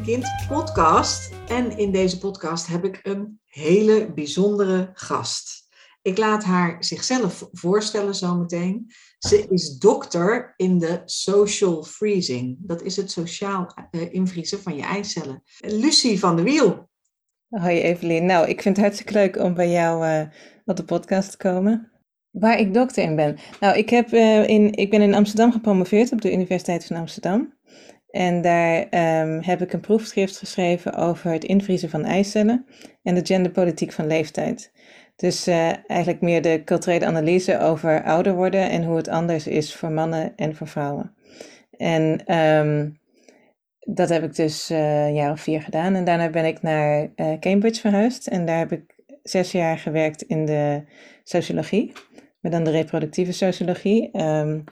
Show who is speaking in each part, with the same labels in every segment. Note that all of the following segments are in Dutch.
Speaker 1: Kind podcast. En in deze podcast heb ik een hele bijzondere gast. Ik laat haar zichzelf voorstellen zometeen. Ze is dokter in de social freezing. Dat is het sociaal uh, invriezen van je eicellen. Lucie van der Wiel.
Speaker 2: Hoi Evelien. Nou, ik vind het hartstikke leuk om bij jou uh, op de podcast te komen. Waar ik dokter in ben. Nou, ik, heb, uh, in, ik ben in Amsterdam gepromoveerd op de Universiteit van Amsterdam. En daar um, heb ik een proefschrift geschreven over het invriezen van eicellen en de genderpolitiek van leeftijd. Dus uh, eigenlijk meer de culturele analyse over ouder worden en hoe het anders is voor mannen en voor vrouwen. En um, dat heb ik dus uh, een jaar of vier gedaan. En daarna ben ik naar uh, Cambridge verhuisd. En daar heb ik zes jaar gewerkt in de sociologie, maar dan de reproductieve sociologie. Um,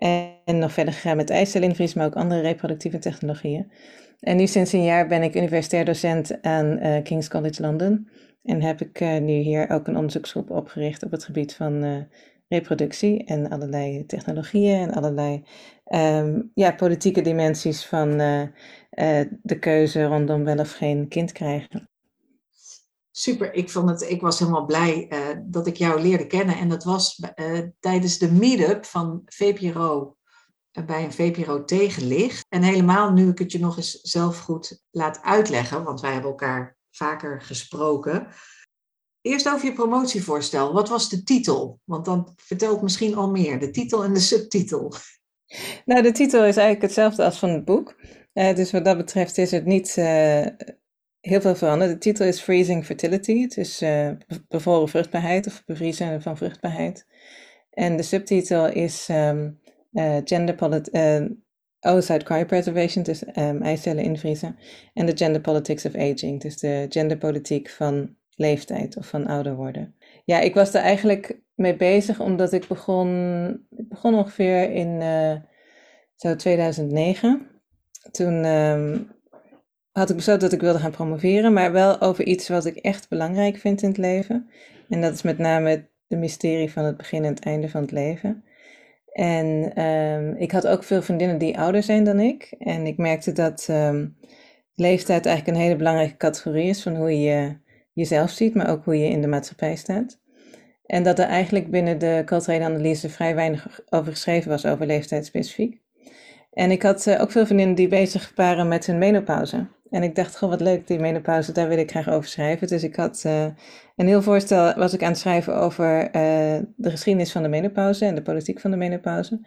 Speaker 2: en nog verder gegaan met eicelinvries, maar ook andere reproductieve technologieën. En nu sinds een jaar ben ik universitair docent aan uh, King's College London. En heb ik uh, nu hier ook een onderzoeksgroep opgericht op het gebied van uh, reproductie en allerlei technologieën en allerlei um, ja, politieke dimensies van de keuze rondom wel of geen kind krijgen.
Speaker 1: Super, ik, vond het, ik was helemaal blij uh, dat ik jou leerde kennen. En dat was uh, tijdens de meetup van VPRO, uh, bij een VPRO tegenlicht. En helemaal nu ik het je nog eens zelf goed laat uitleggen, want wij hebben elkaar vaker gesproken. Eerst over je promotievoorstel. Wat was de titel? Want dan vertelt misschien al meer, de titel en de subtitel.
Speaker 2: Nou, de titel is eigenlijk hetzelfde als van het boek. dus wat dat betreft is het niet heel veel veranderd. De titel is Freezing Fertility. Is uh, bevroren vruchtbaarheid of bevriezen van vruchtbaarheid. En de subtitel is um, uh, Gender Oocyte Cryopreservation, dus um, eicellen invriezen. En de Gender Politics of Aging, dus de genderpolitiek van leeftijd of van ouder worden. Ja, ik was er eigenlijk mee bezig omdat ik begon, ik begon ongeveer in zo 2009. Toen um, had ik besloten dat ik wilde gaan promoveren, maar wel over iets wat ik echt belangrijk vind in het leven. En dat is met name de mysterie van het begin en het einde van het leven. En um, ik had ook veel vriendinnen die ouder zijn dan ik. En ik merkte dat um, leeftijd eigenlijk een hele belangrijke categorie is van hoe je jezelf ziet, maar ook hoe je in de maatschappij staat. En dat er eigenlijk binnen de culturele analyse vrij weinig over geschreven was over leeftijd specifiek. En ik had uh, ook veel vriendinnen die bezig waren met hun menopauze. En ik dacht, goh, wat leuk, die menopauze, daar wil ik graag over schrijven. Dus ik had uh, een heel voorstel, was ik aan het schrijven over uh, de geschiedenis van de menopauze en de politiek van de menopauze.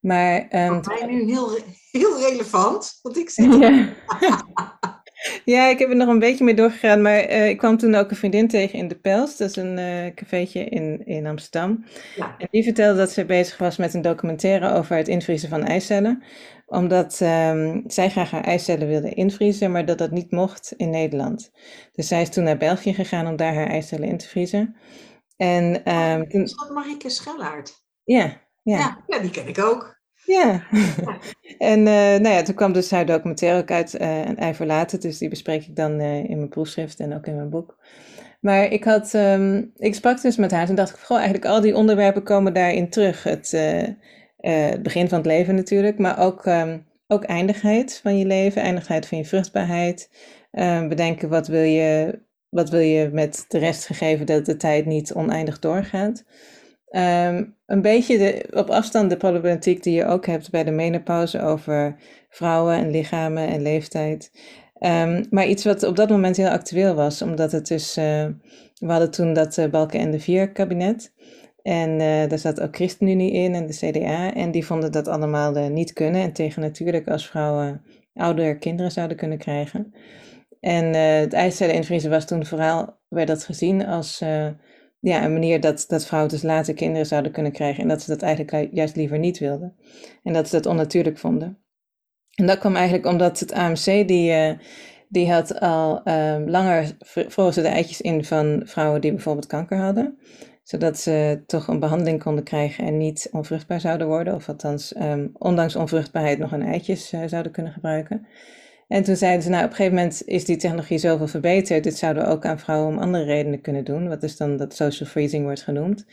Speaker 2: Maar,
Speaker 1: um, Voor mij nu heel, heel relevant, want ik zit... Ja.
Speaker 2: ja, ik heb er nog een beetje mee doorgegaan, maar uh, ik kwam toen ook een vriendin tegen in De Pels. Dat is een uh, cafeetje in, in Amsterdam. Ja. En die vertelde dat ze bezig was met een documentaire over het invriezen van eicellen omdat um, zij graag haar eicellen wilde invriezen, maar dat dat niet mocht in Nederland. Dus zij is toen naar België gegaan om daar haar eicellen in te vriezen.
Speaker 1: En, um, toen... Is dat Marieke Schellaert?
Speaker 2: Ja.
Speaker 1: ja. Ja, die ken ik ook.
Speaker 2: Ja. ja. en uh, nou ja, toen kwam dus haar documentaire ook uit uh, een ei voor later, dus die bespreek ik dan uh, in mijn proefschrift en ook in mijn boek. Maar ik, had, um, ik sprak dus met haar en dacht ik, goh, eigenlijk al die onderwerpen komen daarin terug. Het, het begin van het leven natuurlijk, maar ook, um, ook eindigheid van je leven, eindigheid van je vruchtbaarheid. Uh, bedenken wat wil, je, wat wil je met de rest gegeven dat de tijd niet oneindig doorgaat. Um, een beetje de, op afstand de problematiek die je ook hebt bij de menopauze over vrouwen en lichamen en leeftijd. Um, maar iets wat op dat moment heel actueel was, omdat het dus, uh, we hadden toen dat uh, Balken en de Vier kabinet. En uh, daar zat ook ChristenUnie in en de CDA. En die vonden dat allemaal niet kunnen. En tegen natuurlijk als vrouwen ouder kinderen zouden kunnen krijgen. En het eicellen invriezen was toen vooral, werd dat gezien als ja, een manier dat, dat vrouwen dus later kinderen zouden kunnen krijgen. En dat ze dat eigenlijk juist liever niet wilden. En dat ze dat onnatuurlijk vonden. En dat kwam eigenlijk omdat het AMC, die, die had al um, langer vroegen ze de eitjes in van vrouwen die bijvoorbeeld kanker hadden zodat ze toch een behandeling konden krijgen en niet onvruchtbaar zouden worden. Of althans, um, ondanks onvruchtbaarheid nog een eitjes uh, zouden kunnen gebruiken. En toen zeiden ze, nou op een gegeven moment is die technologie zoveel verbeterd. Dit zouden we ook aan vrouwen om andere redenen kunnen doen. Wat dus dan dat social freezing wordt genoemd.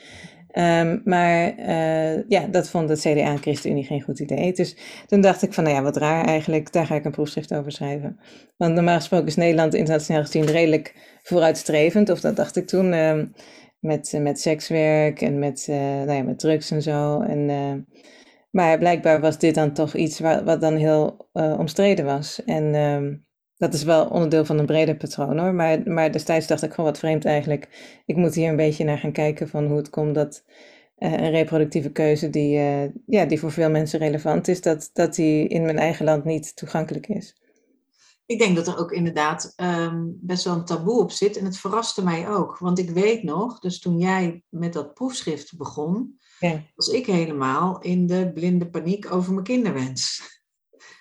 Speaker 2: Ehm, maar uh, ja, dat vond het CDA en ChristenUnie geen goed idee. Dus toen dacht ik van, nou ja, wat raar eigenlijk, daar ga ik een proefschrift over schrijven. Want normaal gesproken is Nederland internationaal gezien redelijk vooruitstrevend, of dat dacht ik toen, uh, met, met sekswerk en met, uh, nou ja, met drugs en zo. En, maar blijkbaar was dit dan toch iets wat, dan heel omstreden was. En ehm, dat is wel onderdeel van een breder patroon hoor. Maar, maar destijds dacht ik gewoon wat vreemd eigenlijk. Ik moet hier een beetje naar gaan kijken van hoe het komt dat uh, een reproductieve keuze die, uh, ja, die voor veel mensen relevant is, dat, dat die in mijn eigen land niet toegankelijk is.
Speaker 1: Ik denk dat er ook inderdaad um, best wel een taboe op zit. En het verraste mij ook. Want ik weet nog, dus toen jij met dat proefschrift begon, ja. was ik helemaal in de blinde paniek over mijn kinderwens.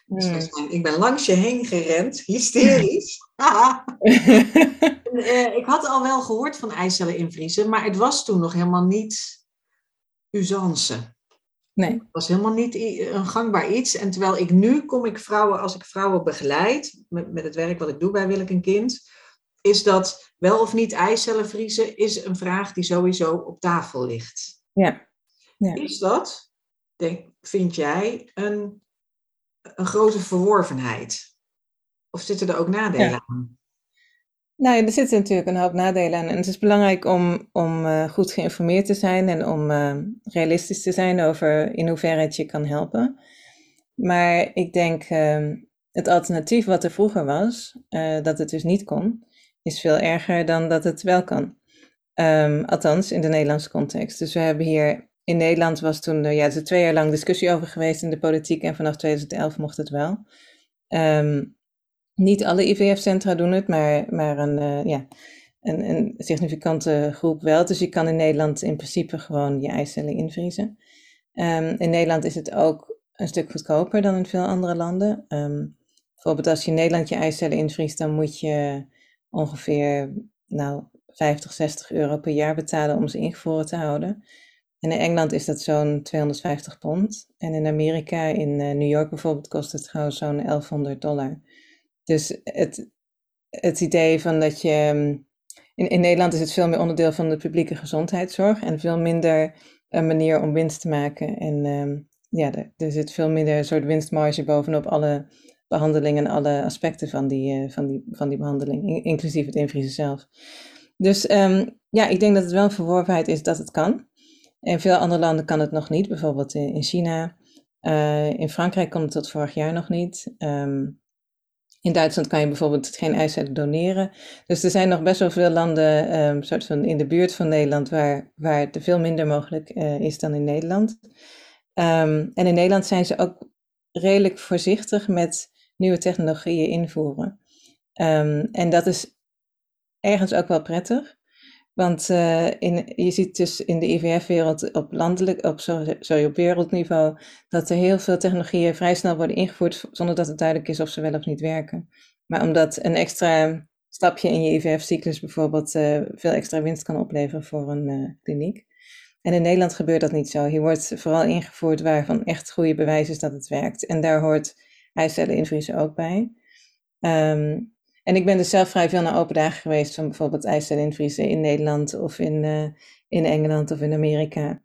Speaker 1: Dus ik ben langs je heen gerend, hysterisch. uh, ik had al wel gehoord van eicellen invriezen, maar het was toen nog helemaal niet usance. Nee. Het was helemaal niet een gangbaar iets. En terwijl ik nu kom ik vrouwen, als ik vrouwen begeleid, met, met het werk wat ik doe bij Wil ik een Kind, is dat wel of niet eicellen vriezen, is een vraag die sowieso op tafel ligt. Ja. ja. Is dat, denk, vind jij, een een grote verworvenheid? Of zitten er ook nadelen aan?
Speaker 2: Nou, er zitten natuurlijk een hoop nadelen aan. En het is belangrijk om, om uh, goed geïnformeerd te zijn en om uh, realistisch te zijn over in hoeverre het je kan helpen. Maar ik denk, uh, het alternatief wat er vroeger was, eh, dat het dus niet kon, is veel erger dan dat het wel kan. Um, althans, in de Nederlandse context. Dus we hebben hier in Nederland was toen ja, er twee jaar lang discussie over geweest in de politiek en vanaf 2011 mocht het wel. Um, niet alle IVF-centra doen het, maar, maar een, uh, ja, een, een, significante groep wel. Dus je kan in Nederland in principe gewoon je eicellen invriezen. Um, in Nederland is het ook een stuk goedkoper dan in veel andere landen. Um, bijvoorbeeld als je in Nederland je eicellen invriest, dan moet je ongeveer nou, 50, 60 euro per jaar betalen om ze ingevroren te houden. En in Engeland is dat zo'n 250 pond. En in Amerika, in uh, New York bijvoorbeeld, kost het gewoon zo'n 1100 dollar. Dus het, het idee van dat je. Mm, in, in Nederland is het veel meer onderdeel van de publieke gezondheidszorg en veel minder een manier om winst te maken. En um, ja, er, zit veel minder een soort winstmarge bovenop alle behandelingen en alle aspecten van die, uh, van die, van die behandeling, inclusief het invriezen zelf. Dus um, ja, ik denk dat het wel een verworvenheid is dat het kan. In veel andere landen kan het nog niet, bijvoorbeeld in China. Uh, in Frankrijk kon het tot vorig jaar nog niet. Um, in Duitsland kan je bijvoorbeeld geen eicellen doneren. Dus er zijn nog best wel veel landen um, soort van in de buurt van Nederland waar, waar het veel minder mogelijk uh, is dan in Nederland. Um, en in Nederland zijn ze ook redelijk voorzichtig met nieuwe technologieën invoeren. en dat is ergens ook wel prettig. Want uh, in, je ziet dus in de IVF-wereld op landelijk, op, sorry, op wereldniveau, dat er heel veel technologieën vrij snel worden ingevoerd zonder dat het duidelijk is of ze wel of niet werken. Maar omdat een extra stapje in je IVF-cyclus bijvoorbeeld uh, veel extra winst kan opleveren voor een uh, kliniek. En in Nederland gebeurt dat niet zo. Hier wordt vooral ingevoerd waarvan echt goede bewijs is dat het werkt. En daar hoort eicellen invriezen ook bij. Um, en ik ben dus zelf vrij veel naar open dagen geweest van bijvoorbeeld ijsselinvriezen in Nederland of in, uh, in Engeland of in Amerika.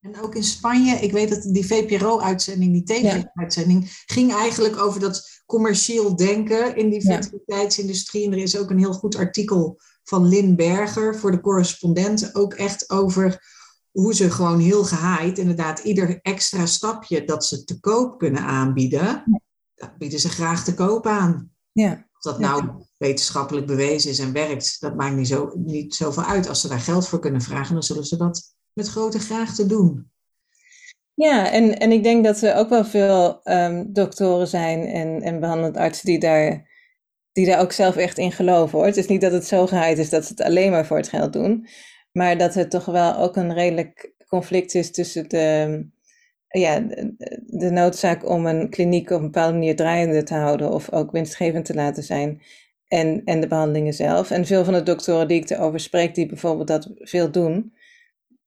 Speaker 1: En ook in Spanje, ik weet dat die VPRO-uitzending, die tv-uitzending, ging eigenlijk over dat commercieel denken in die fertiliteitsindustrie. En er is ook een heel goed artikel van Lin Berger voor de correspondent, ook echt over hoe ze gewoon heel gehaaid, inderdaad, ieder extra stapje dat ze te koop kunnen aanbieden, dat bieden ze graag te koop aan. Ja. Of dat nou wetenschappelijk bewezen is en werkt, dat maakt niet, zo, niet zoveel uit. Als ze daar geld voor kunnen vragen, dan zullen ze dat met grote graagte doen.
Speaker 2: Ja, en, en ik denk dat er ook wel veel um, doktoren zijn en, en behandelend artsen die daar, die daar ook zelf echt in geloven hoor. Het is niet dat het zo geheid is dat ze het alleen maar voor het geld doen, maar dat er toch wel ook een redelijk conflict is tussen de, ja, de, noodzaak om een kliniek op een bepaalde manier draaiende te houden of ook winstgevend te laten zijn. En, en de behandelingen zelf. En veel van de doktoren die ik erover spreek, die bijvoorbeeld dat veel doen,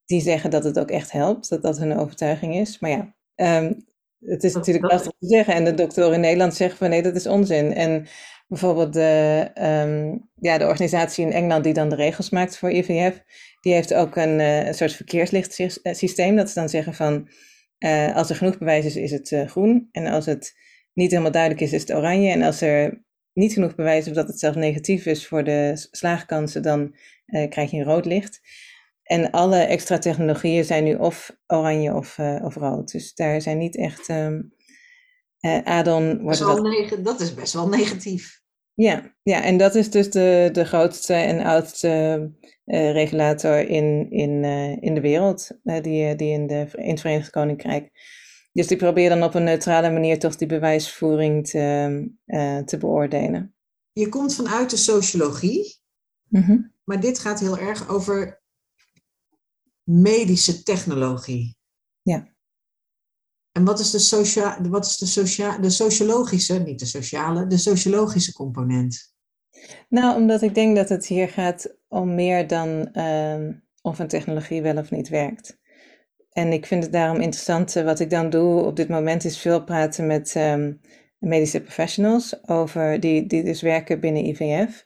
Speaker 2: die zeggen dat het ook echt helpt, dat dat hun overtuiging is. Maar ja, um, het is natuurlijk lastig te zeggen. En de doktoren in Nederland zeggen van nee, dat is onzin. En bijvoorbeeld de, ehm, ja, de organisatie in Engeland die dan de regels maakt voor IVF, die heeft ook een, uh, een soort verkeerslichtsysteem. Dat ze dan zeggen van, uh, als er genoeg bewijs is, is het uh, groen. En als het niet helemaal duidelijk is, is het oranje. En als er niet genoeg bewijs is of dat het zelfs negatief is voor de slaagkansen, dan krijg je een rood licht. En alle extra technologieën zijn nu of oranje of, of rood. Dus daar zijn niet echt um, add-on...
Speaker 1: Dat, dat... dat is best wel negatief.
Speaker 2: Ja, ja, en dat is dus de, de grootste en oudste uh, regulator in, in, uh, in de wereld, uh, die, die in, de, in het Verenigd Koninkrijk. Dus die probeert dan op een neutrale manier toch die bewijsvoering te, te beoordelen.
Speaker 1: Je komt vanuit de sociologie,
Speaker 2: mm
Speaker 1: maar dit gaat heel erg over medische technologie.
Speaker 2: Ja.
Speaker 1: En wat is de, socia wat is de, socia de sociologische, niet de sociale, de sociologische component?
Speaker 2: Nou, omdat ik denk dat het hier gaat om meer dan uh, of een technologie wel of niet werkt. En ik vind het daarom interessant, uh, wat ik dan doe op dit moment is veel praten met um, medische professionals over die, die dus werken binnen IVF.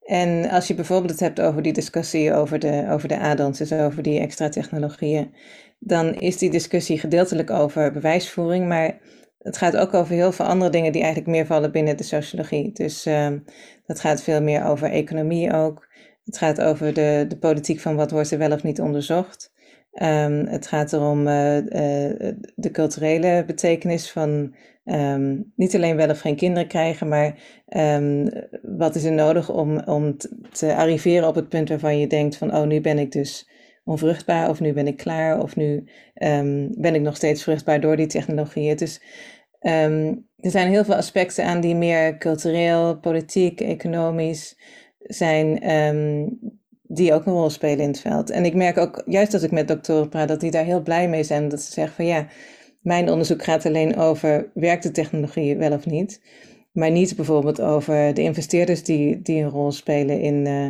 Speaker 2: En als je bijvoorbeeld het hebt over die discussie over de, over de dus over die extra technologieën, dan is die discussie gedeeltelijk over bewijsvoering, maar het gaat ook over heel veel andere dingen die eigenlijk meer vallen binnen de sociologie. Dus uh, dat gaat veel meer over economie ook. Het gaat over de, de politiek van wat wordt er wel of niet onderzocht. Um, het gaat erom uh, uh, de culturele betekenis van um, niet alleen wel of geen kinderen krijgen, maar wat is er nodig om, om te arriveren op het punt waarvan je denkt van oh nu ben ik dus onvruchtbaar of nu ben ik klaar of nu um, ben ik nog steeds vruchtbaar door die technologieën. Dus um, er zijn heel veel aspecten aan die meer cultureel, politiek, economisch zijn, um, die ook een rol spelen in het veld. En ik merk ook, juist als ik met doktoren praat, dat die daar heel blij mee zijn. Dat ze zeggen van ja, mijn onderzoek gaat alleen over werkt de technologie wel of niet. Maar niet bijvoorbeeld over de investeerders die, die een rol spelen in, uh,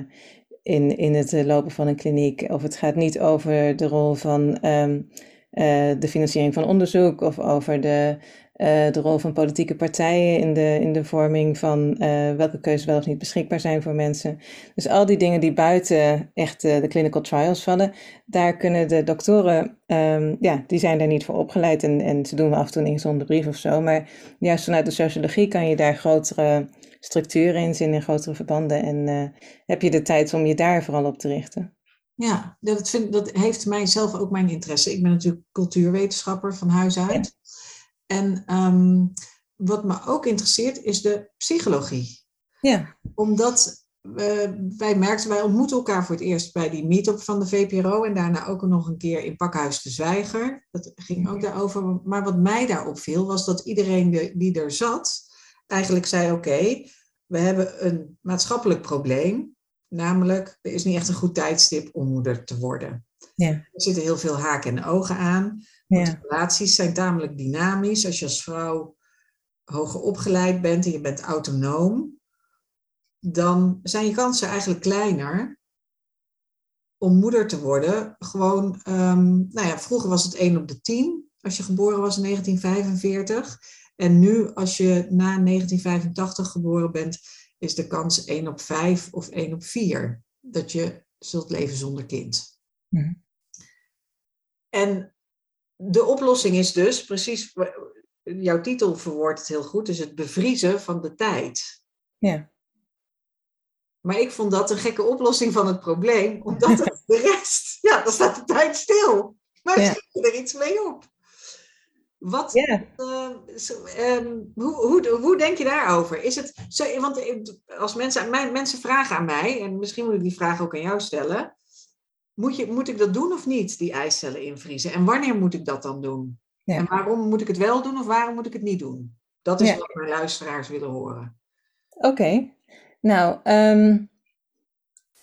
Speaker 2: in, in het eh, lopen van een kliniek. Of het gaat niet over de rol van um, uh, de financiering van onderzoek of over de, uh, de rol van politieke partijen in de, in de vorming van welke keuzes wel of niet beschikbaar zijn voor mensen. Dus al die dingen die buiten echt de clinical trials vallen, daar kunnen de doktoren, um, ja, die zijn daar niet voor opgeleid en, en ze doen af en toe een ingezonde brief of zo. Maar juist vanuit de sociologie kan je daar grotere structuren in zin in grotere verbanden. En uh, heb je de tijd om je daar vooral op te richten?
Speaker 1: Ja, dat, vind, dat heeft mij zelf ook mijn interesse. Ik ben natuurlijk cultuurwetenschapper van huis uit. En um, wat me ook interesseert is de psychologie.
Speaker 2: Ja.
Speaker 1: Omdat uh, wij merkten, wij ontmoeten elkaar voor het eerst bij die meet-up van de VPRO en daarna ook nog een keer in Pakhuis de Zwijger. Dat ging ook daarover. Maar wat mij daarop viel, was dat iedereen de, die er zat, eigenlijk zei: Oké, we hebben een maatschappelijk probleem. Namelijk, er is niet echt een goed tijdstip om moeder te worden.
Speaker 2: Ja.
Speaker 1: Er zitten heel veel haken en ogen aan. Ja. Relaties zijn tamelijk dynamisch. Als je als vrouw hoger opgeleid bent en je bent autonoom, dan zijn je kansen eigenlijk kleiner om moeder te worden. Gewoon, um, nou ja, vroeger was het 1 op de 10 als je geboren was in 1945. En nu, als je na 1985 geboren bent, is de kans 1 op 5 of 1 op 4 dat je zult leven zonder kind.
Speaker 2: Mhm.
Speaker 1: En de oplossing is dus precies, jouw titel verwoordt het heel goed, is het bevriezen van de tijd.
Speaker 2: Ja.
Speaker 1: Maar ik vond dat een gekke oplossing van het probleem, omdat de rest, ja, dan staat de tijd stil. Maar ja. schiet er iets mee op. Wat,
Speaker 2: yeah.
Speaker 1: uh, um, hoe, hoe, hoe denk je daarover? Is het zo, want als mensen, mijn, mensen vragen aan mij, en misschien moet ik die vraag ook aan jou stellen. Moet, je, moet ik dat doen of niet, die eicellen invriezen? En wanneer moet ik dat dan doen?
Speaker 2: Ja.
Speaker 1: En waarom moet ik het wel doen of waarom moet ik het niet doen? Dat is ja. wat mijn luisteraars willen horen.
Speaker 2: Oké, okay. nou, um,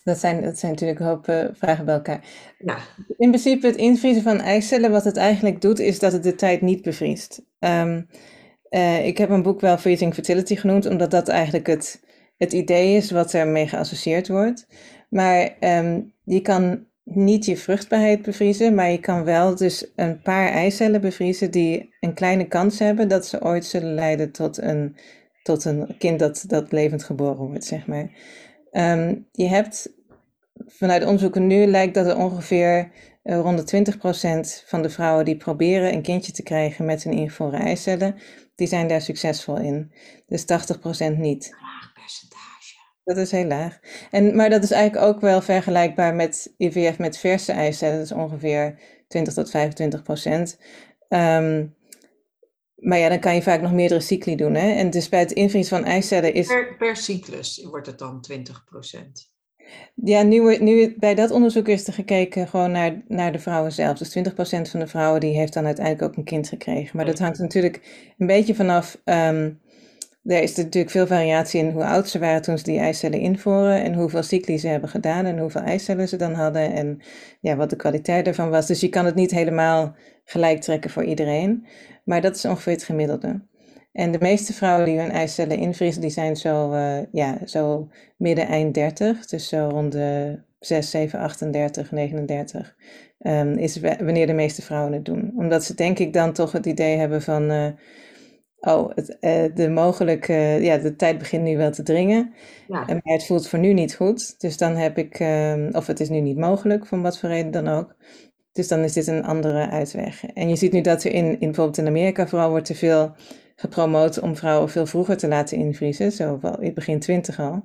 Speaker 2: dat zijn, dat zijn natuurlijk een hoop uh, vragen bij elkaar.
Speaker 1: Ja.
Speaker 2: In principe het invriezen van eicellen, wat het eigenlijk doet, is dat het de tijd niet bevriest. Um, uh, ik heb een boek wel Freezing Fertility genoemd, omdat dat eigenlijk het, het idee is wat ermee geassocieerd wordt. Maar um, je kan niet je vruchtbaarheid bevriezen, maar je kan wel dus een paar eicellen bevriezen die een kleine kans hebben dat ze ooit zullen leiden tot een tot een kind dat, dat levend geboren wordt, zeg maar. Ehm, je hebt vanuit onderzoeken nu lijkt dat er ongeveer uh, rond de 20% van de vrouwen die proberen een kindje te krijgen met een ingevroren eicellen, die zijn daar succesvol in. Dus 80% niet.
Speaker 1: Laag percentage.
Speaker 2: Dat is heel laag. En, maar dat is eigenlijk ook wel vergelijkbaar met IVF met verse eicellen. Dat is ongeveer 20 tot 25 procent. Um, maar ja, dan kan je vaak nog meerdere cycli doen. Hè? En dus bij het invriezen van eicellen is...
Speaker 1: Per, per cyclus wordt het dan 20 procent.
Speaker 2: Ja, nu, nu bij dat onderzoek is er gekeken gewoon naar, naar de vrouwen zelf. Dus 20% van de vrouwen die heeft dan uiteindelijk ook een kind gekregen. Maar dat hangt natuurlijk een beetje vanaf. Um, er is natuurlijk veel variatie in hoe oud ze waren toen ze die eicellen invoeren. En hoeveel cycli ze hebben gedaan en hoeveel eicellen ze dan hadden. En ja, wat de kwaliteit ervan was. Dus je kan het niet helemaal gelijk trekken voor iedereen. Maar dat is ongeveer het gemiddelde. En de meeste vrouwen die hun eicellen invriezen, die zijn zo, uh, ja, zo midden eind 30. Dus zo rond de 6, 7, 38, 39. Um, is wanneer de meeste vrouwen het doen. Omdat ze denk ik dan toch het idee hebben van... Uh, oh, het, uh, de mogelijk, ja, de tijd begint nu wel te dringen. Ja. Maar het voelt voor nu niet goed. Dus dan heb ik, um, of het is nu niet mogelijk, van wat voor reden dan ook. Dus dan is dit een andere uitweg. En je ziet nu dat er in, in bijvoorbeeld in Amerika vooral wordt te veel gepromoot om vrouwen veel vroeger te laten invriezen, zo wel in begin twintig al.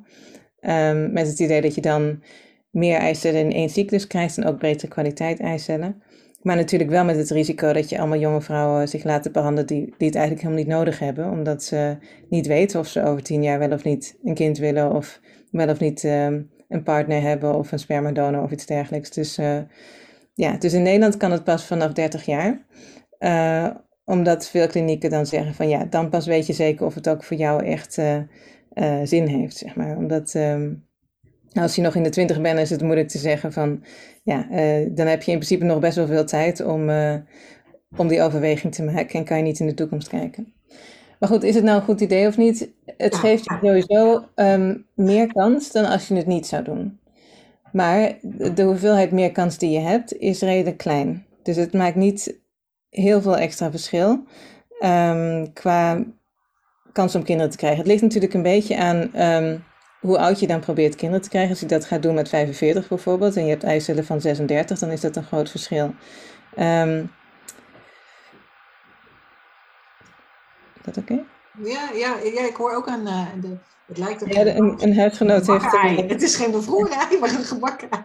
Speaker 2: Um, met het idee dat je dan meer eicellen in één cyclus krijgt en ook betere kwaliteit eicellen. Maar natuurlijk wel met het risico dat je allemaal jonge vrouwen zich laten behandelen die, die het eigenlijk helemaal niet nodig hebben, omdat ze niet weten of ze over tien jaar wel of niet een kind willen of wel of niet um, een partner hebben of een spermadonor of iets dergelijks. Dus uh, ja, dus in Nederland kan het pas vanaf 30 jaar. Uh, omdat veel klinieken dan zeggen van ja, dan pas weet je zeker of het ook voor jou echt uh, uh, zin heeft, zeg maar. Omdat um, als je nog in de twintig bent, is het moeilijk te zeggen van ja, dan heb je in principe nog best wel veel tijd om, om die overweging te maken en kan je niet in de toekomst kijken. Maar goed, is het nou een goed idee of niet? Het geeft je sowieso um, meer kans dan als je het niet zou doen. Maar de hoeveelheid meer kans die je hebt is redelijk klein. Dus het maakt niet heel veel extra verschil um, qua kans om kinderen te krijgen. Het ligt natuurlijk een beetje aan um, hoe oud je dan probeert kinderen te krijgen. Als je dat gaat doen met 45 bijvoorbeeld en je hebt eicellen van 36, dan is dat een groot verschil. Um, is dat oké? Okay?
Speaker 1: Ja, ja, ja, ik hoor ook een. Uh, de, het lijkt
Speaker 2: op ja, een, een huisgenoot heeft.
Speaker 1: Een... Het is geen bevroren ei, maar een gebakken ei.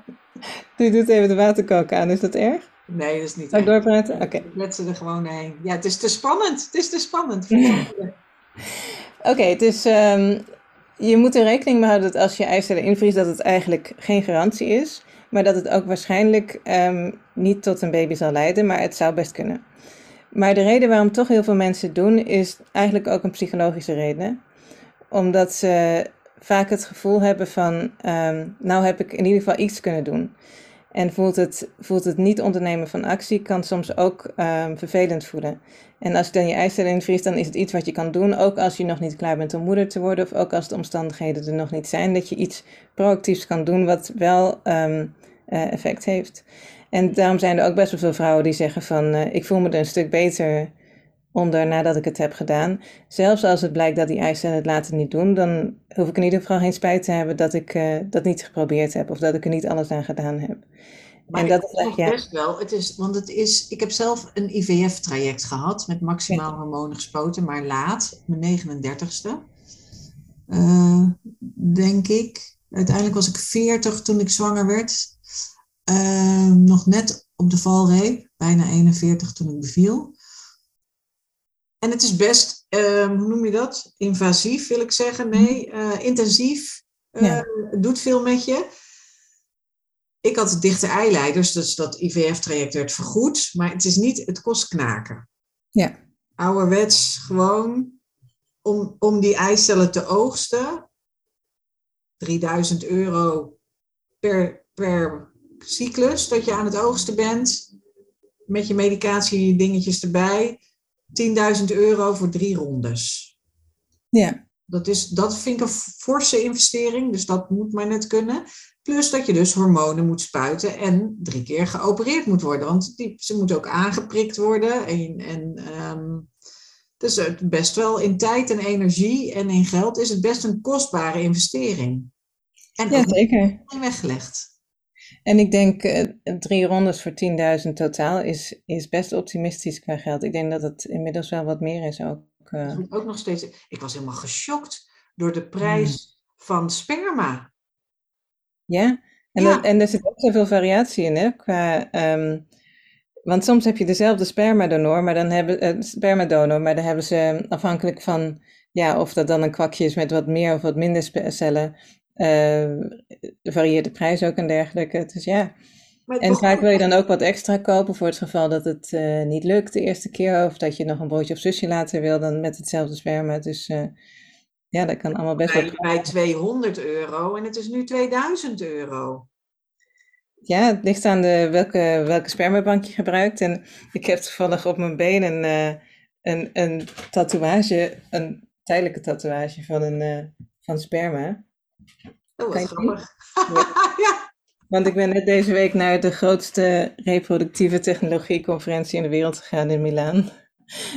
Speaker 2: Die doet even de waterkoker aan, is dat erg?
Speaker 1: Nee, dat is niet.
Speaker 2: Zou ik doorpraten? Oké.
Speaker 1: Okay. Let ze er gewoon heen. Ja, het is te spannend. Het is te spannend.
Speaker 2: Oké, okay, dus um, je moet er rekening mee houden dat als je eicellen invriest, dat het eigenlijk geen garantie is. Maar dat het ook waarschijnlijk um, niet tot een baby zal leiden, maar het zou best kunnen. Maar de reden waarom toch heel veel mensen het doen, is eigenlijk ook een psychologische reden. Omdat ze vaak het gevoel hebben van, um, nou heb ik in ieder geval iets kunnen doen. En voelt het, voelt het niet ondernemen van actie kan soms ook um, vervelend voelen. En als je dan je eicellen invriest, dan is het iets wat je kan doen, ook als je nog niet klaar bent om moeder te worden, of ook als de omstandigheden er nog niet zijn, dat je iets proactiefs kan doen wat wel um, uh, effect heeft. En daarom zijn er ook best wel veel vrouwen die zeggen van, uh, ik voel me er een stuk beter onder nadat ik het heb gedaan. Zelfs als het blijkt dat die eicellen het later niet doen, dan hoef ik in ieder geval geen spijt te hebben dat ik uh, dat niet geprobeerd heb of dat ik er niet alles aan gedaan heb.
Speaker 1: Maar en dat is ja. best wel. Het is, want het is, ik heb zelf een IVF-traject gehad met maximaal ja. hormonen gespoten, maar laat, mijn 39ste, uh, eh, denk ik. Uiteindelijk was ik 40 toen ik zwanger werd. Uh, nog net op de valreep, bijna 41 toen ik beviel. En het is best, uh, hoe noem je dat? Invasief wil ik zeggen. Nee, uh, intensief. Uh, ja. Doet veel met je. Ik had dichte eileiders, dus dat IVF-traject werd vergoed. Maar het is niet, het kost knaken.
Speaker 2: Ja.
Speaker 1: Ouderwets gewoon om, om die eicellen te oogsten. 3000 euro per, per cyclus dat je aan het oogsten bent. Met je medicatie dingetjes erbij 10.000 euro voor drie rondes.
Speaker 2: Ja.
Speaker 1: Dat, is, dat vind ik een forse investering, dus dat moet maar net kunnen. Plus dat je dus hormonen moet spuiten en drie keer geopereerd moet worden. Want die, ze moeten ook aangeprikt worden. En, en um, Dus best wel in tijd en energie en in geld is het best een kostbare investering. En
Speaker 2: ja, zeker.
Speaker 1: weggelegd.
Speaker 2: En ik denk uh, drie rondes voor 10.000 totaal is, is best optimistisch qua geld. Ik denk dat het inmiddels wel wat meer is ook. Uh...
Speaker 1: Ook nog steeds. Ik was helemaal geschokt door de prijs hmm. van sperma.
Speaker 2: Ja, en, ja. en er zit ook zoveel variatie in, hè? Qua, um, want soms heb je dezelfde spermadonor, maar dan hebben uh, spermadonor, maar dan hebben ze afhankelijk van ja, of dat dan een kwakje is met wat meer of wat minder cellen, varieert de prijs ook en dergelijke. Dus ja. En vaak wil je dan ook wat extra kopen voor het geval dat het uh, niet lukt de eerste keer. Of dat je nog een broodje of zusje later wil dan met hetzelfde sperma. Dus uh, ja, dat kan allemaal best
Speaker 1: bij, wel. Bij 200 euro en het is nu 2000 euro.
Speaker 2: Ja, het ligt aan de, welke, welke spermabank je gebruikt. En ik heb toevallig op mijn been een, uh, een, een tatoeage, een tijdelijke tatoeage van, een, van sperma.
Speaker 1: Oh, wat grappig.
Speaker 2: ja. Want ik ben net deze week naar de grootste reproductieve technologieconferentie in de wereld gegaan in Milaan.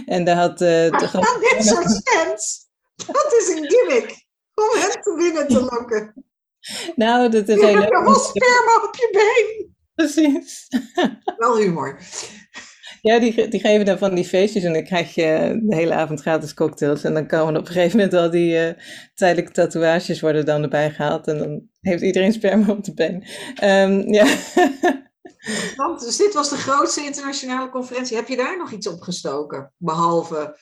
Speaker 2: En daar had... Uh,
Speaker 1: de dit soort stands, dat is een gimmick. Om hem binnen te lokken.
Speaker 2: Nou, dat is
Speaker 1: je hebt wel sperma op je been.
Speaker 2: Precies.
Speaker 1: Wel humor.
Speaker 2: Ja, die, die geven dan van die feestjes en dan krijg je de hele avond gratis cocktails. En dan komen op een gegeven moment al die uh, tijdelijke tatoeages worden dan erbij gehaald. En dan heeft iedereen sperma op de been. Um, ja.
Speaker 1: Want, dus dit was de grootste internationale conferentie. Heb je daar nog iets op gestoken? Behalve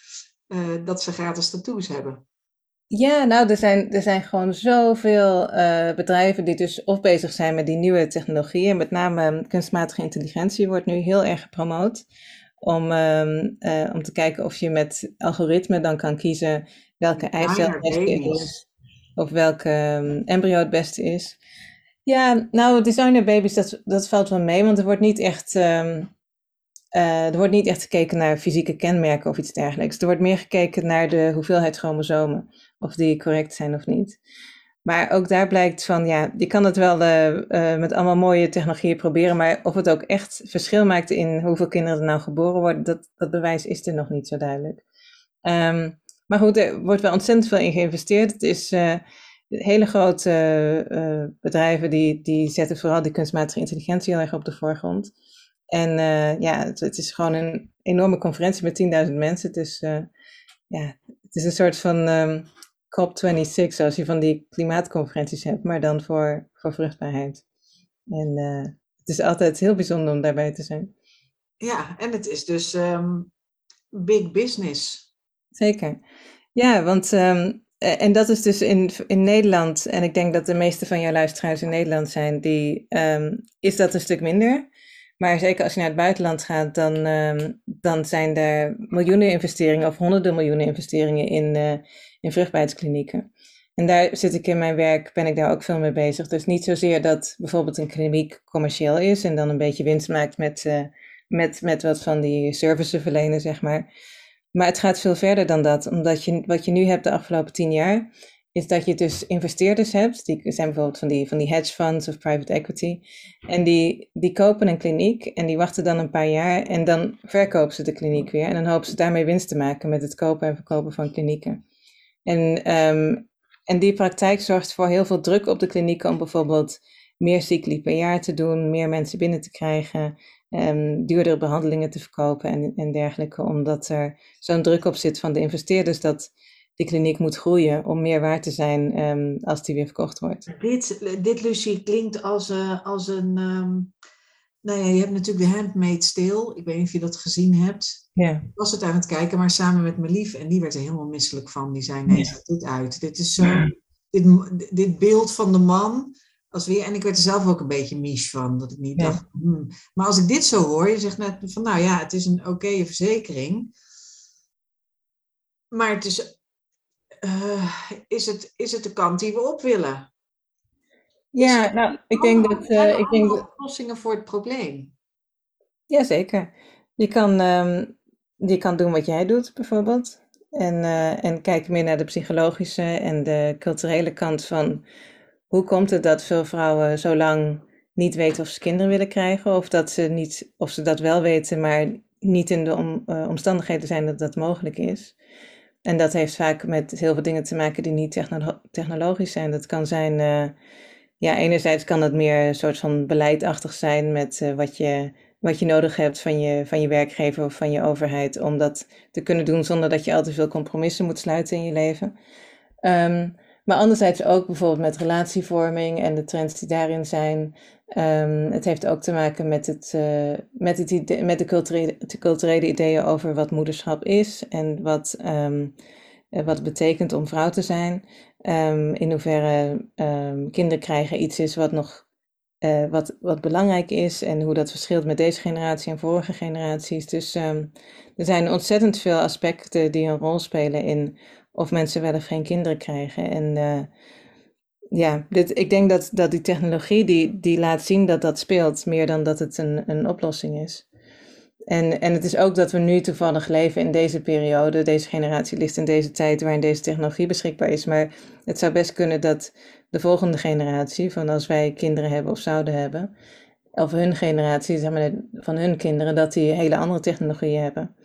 Speaker 1: uh, dat ze gratis tattoos hebben.
Speaker 2: Ja, nou, er zijn, er zijn gewoon zoveel uh, bedrijven die dus of bezig zijn met die nieuwe technologieën. Met name ehm, kunstmatige intelligentie wordt nu heel erg gepromoot. Om, um, uh, om te kijken of je met algoritme dan kan kiezen welke eicel het beste is. Of welke um, embryo het beste is. Ja, nou, designer baby's, dat, dat valt wel mee. Want er wordt niet echt... Um, uh, er wordt niet echt gekeken naar fysieke kenmerken of iets dergelijks. Er wordt meer gekeken naar de hoeveelheid chromosomen of die correct zijn of niet. Maar ook daar blijkt van, ja, je kan het wel uh, uh, met allemaal mooie technologieën proberen, maar of het ook echt verschil maakt in hoeveel kinderen er nou geboren worden, dat, dat bewijs is er nog niet zo duidelijk. Um, maar goed, er wordt wel ontzettend veel in geïnvesteerd. Het is uh, hele grote bedrijven die, die zetten vooral die kunstmatige intelligentie heel erg op de voorgrond. En ja, het, is gewoon een enorme conferentie met 10.000 mensen. Het is, ja, het is een soort van um, COP26, zoals je van die klimaatconferenties hebt, maar dan voor, voor vruchtbaarheid. En uh, het is altijd heel bijzonder om daarbij te zijn.
Speaker 1: Ja, en het is dus um, big business.
Speaker 2: Zeker. Ja, want um, en dat is dus in, in Nederland, en ik denk dat de meeste van jouw luisteraars in Nederland zijn, die, um, is dat een stuk minder. Maar zeker als je naar het buitenland gaat, dan, dan zijn er miljoenen investeringen of honderden miljoenen investeringen in, uh, in vruchtbaarheidsklinieken. En daar zit ik in mijn werk, ben ik daar ook veel mee bezig. Dus niet zozeer dat bijvoorbeeld een kliniek commercieel is en dan een beetje winst maakt met, uh, met, met wat van die services verlenen, zeg maar. Maar het gaat veel verder dan dat, omdat je, wat je nu hebt de afgelopen tien jaar, is dat je dus investeerders hebt, die zijn bijvoorbeeld van die, van die hedge funds of private equity, en die, die kopen een kliniek en die wachten dan een paar jaar en dan verkopen ze de kliniek weer en dan hopen ze daarmee winst te maken met het kopen en verkopen van klinieken. En, um, en die praktijk zorgt voor heel veel druk op de klinieken om bijvoorbeeld meer cycli per jaar te doen, meer mensen binnen te krijgen, um, duurdere behandelingen te verkopen en, en dergelijke, omdat er zo'n druk op zit van de investeerders dat die kliniek moet groeien om meer waard te zijn um, als die weer verkocht wordt.
Speaker 1: Dit, dit Lucie, klinkt als, uh, als een. Nou ja, je hebt natuurlijk de Handmaid's Tale. Ik weet niet of je dat gezien hebt.
Speaker 2: Ja.
Speaker 1: Ik was het aan het kijken, maar samen met mijn lief. En die werd er helemaal misselijk van. Die zei: Nee, zet dit uit. Dit is zo. Dit, dit beeld van de man. Als weer, en ik werd er zelf ook een beetje mies van. Dat ik niet dacht. Hmm. Maar als ik dit zo hoor, je zegt net van nou ja, het is een oké verzekering. Maar het is uh, is, het, is het de kant die we op willen?
Speaker 2: Ja, nou, ik denk dat... Uh, ik denk
Speaker 1: oplossingen voor het probleem.
Speaker 2: Jazeker. Je kan, um, je kan doen wat jij doet, bijvoorbeeld. En, uh, en kijken meer naar de psychologische en de culturele kant van... Hoe komt het dat veel vrouwen zo lang niet weten of ze kinderen willen krijgen? Of dat ze, niet, of ze dat wel weten, maar niet in de om, omstandigheden zijn dat dat mogelijk is. En dat heeft vaak met heel veel dingen te maken die niet technologisch zijn. Dat kan zijn, ja, enerzijds kan het meer een soort van beleidachtig zijn met wat je wat je nodig hebt van je, van je werkgever of van je overheid om dat te kunnen doen zonder dat je al te veel compromissen moet sluiten in je leven. Um, maar anderzijds ook bijvoorbeeld met relatievorming en de trends die daarin zijn. Um, het heeft ook te maken met, het, uh, met, het idee, met de, culturele, de culturele ideeën over wat moederschap is en wat, um, wat het betekent om vrouw te zijn. In hoeverre kinderen krijgen iets is wat nog uh, wat, wat belangrijk is en hoe dat verschilt met deze generatie en vorige generaties. Dus um, er zijn ontzettend veel aspecten die een rol spelen in of mensen wel of geen kinderen krijgen. En uh, ja, dit, ik denk dat, dat die technologie die, die laat zien dat dat speelt, meer dan dat het een, een oplossing is. En, en het is ook dat we nu toevallig leven in deze periode, deze generatie ligt in deze tijd waarin deze technologie beschikbaar is. Maar het zou best kunnen dat de volgende generatie, van als wij kinderen hebben of zouden hebben, of hun generatie, zeg maar, van hun kinderen, dat die hele andere technologieën hebben.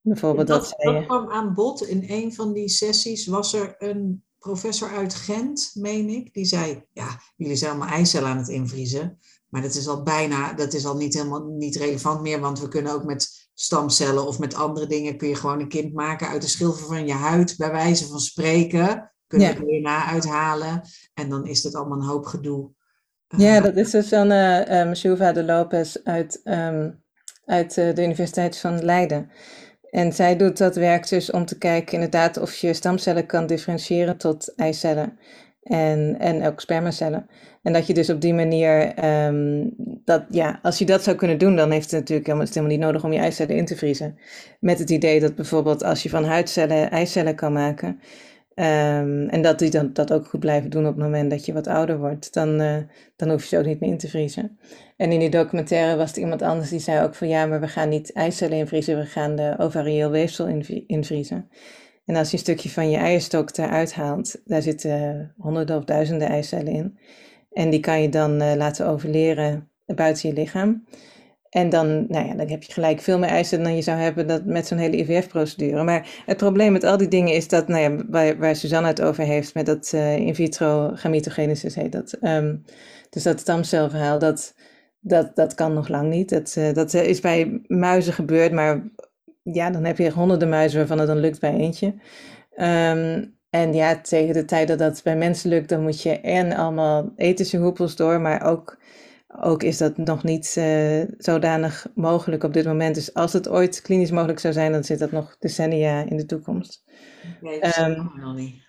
Speaker 1: Bijvoorbeeld dat, dat, zij... dat kwam aan bod in een van die sessies. Was er een professor uit Gent, meen ik, die zei: Ja, jullie zijn allemaal eicellen aan het invriezen. Maar dat is al bijna, dat is al niet helemaal niet relevant meer, want we kunnen ook met stamcellen of met andere dingen kun je gewoon een kind maken uit de schilfer van je huid, bij wijze van spreken. Kunnen ja. we DNA uithalen en dan is het allemaal een hoop gedoe.
Speaker 2: Ja, dat is dus van uh, um, de Lopez uit, ehm, uit de Universiteit van Leiden. En zij doet dat werk dus om te kijken inderdaad of je stamcellen kan differentiëren tot eicellen en, en ook spermacellen. En dat je dus op die manier, um, dat, ja, als je dat zou kunnen doen, dan heeft het natuurlijk helemaal, het helemaal niet nodig om je eicellen in te vriezen. Met het idee dat bijvoorbeeld als je van huidcellen eicellen kan maken, um, en dat die dan dat ook goed blijven doen op het moment dat je wat ouder wordt, dan, uh, dan hoef je ze ook niet meer in te vriezen. En in die documentaire was er iemand anders die zei ook van ja, maar we gaan niet eicellen invriezen, we gaan de ovarieel weefsel invriezen. En als je een stukje van je eierstok eruit haalt, daar zitten honderden of duizenden eicellen in. En die kan je dan uh, laten overleren buiten je lichaam. En dan, nou ja, dan heb je gelijk veel meer eisen dan je zou hebben dat met zo'n hele IVF-procedure. Maar het probleem met al die dingen is dat, nou ja, waar, waar Suzanne het over heeft met dat uh, in vitro gametogenesis heet dat. Um, dus dat stamcelverhaal, dat, dat, dat kan nog lang niet. Dat, uh, dat is bij muizen gebeurd, maar ja, dan heb je honderden muizen waarvan het dan lukt bij eentje. Um, en ja, tegen de tijd dat dat bij mensen lukt, dan moet je en allemaal ethische hoepels door, maar ook, ook is dat nog niet uh, zodanig mogelijk op dit moment. Dus als het ooit klinisch mogelijk zou zijn, dan zit dat nog decennia in de toekomst.
Speaker 1: Nee, dat um, nog niet.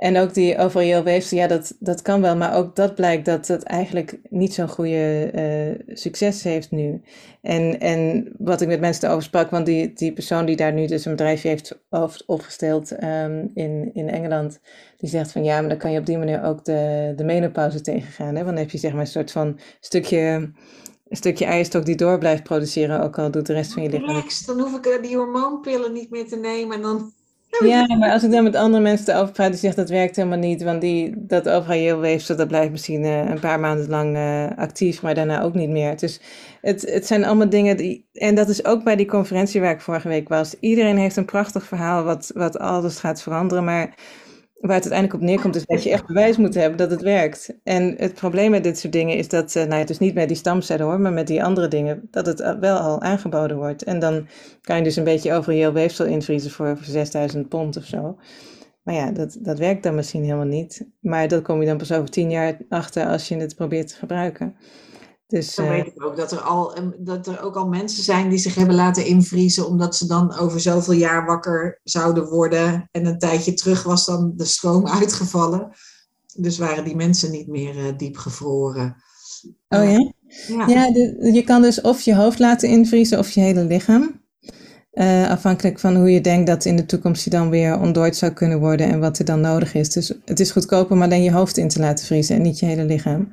Speaker 2: En ook die ovarieel weefsel, ja, dat, dat kan wel, maar ook dat blijkt dat het eigenlijk niet zo'n goede uh, succes heeft nu. En, en wat ik met mensen over sprak, want die, die persoon die daar nu dus een bedrijfje heeft opgesteld um, in, in Engeland, die zegt van ja, maar dan kan je op die manier ook de, de menopauze tegengaan. Hè? Want dan heb je zeg maar een soort van stukje stukje eierstok die door blijft produceren, ook al doet de rest van je lichaam.
Speaker 1: Dan hoef ik die hormoonpillen niet meer te nemen en dan
Speaker 2: ja, maar als ik dan met andere mensen erover praat, die zegt dat werkt helemaal niet. Want die, dat overal weefsel, dat blijft misschien uh, een paar maanden lang uh, actief, maar daarna ook niet meer. Dus het, het zijn allemaal dingen die. En dat is ook bij die conferentie waar ik vorige week was. Iedereen heeft een prachtig verhaal wat, wat alles gaat veranderen. Maar waar het uiteindelijk op neerkomt, is dat je echt bewijs moet hebben dat het werkt. En het probleem met dit soort dingen is dat, uh, nou ja, dus niet met die stamcellen hoor, maar met die andere dingen, dat het wel al aangeboden wordt. En dan kan je dus een beetje over heel weefsel invriezen voor, voor 6000 pond of zo. Maar ja, dat, dat werkt dan misschien helemaal niet. Maar dat kom je dan pas over tien jaar achter als je het probeert te gebruiken.
Speaker 1: Dus, dan weet ik ook dat er, al, dat er ook al mensen zijn die zich hebben laten invriezen, omdat ze dan over zoveel jaar wakker zouden worden. En een tijdje terug was dan de stroom uitgevallen. Dus waren die mensen niet meer uh, diep gevroren.
Speaker 2: Oh ja? Ja, ja je kan dus of je hoofd laten invriezen of je hele lichaam. Uh, afhankelijk van hoe je denkt dat in de toekomst je dan weer ontdooid zou kunnen worden en wat er dan nodig is. Dus het is goedkoper om alleen je hoofd in te laten vriezen en niet je hele lichaam.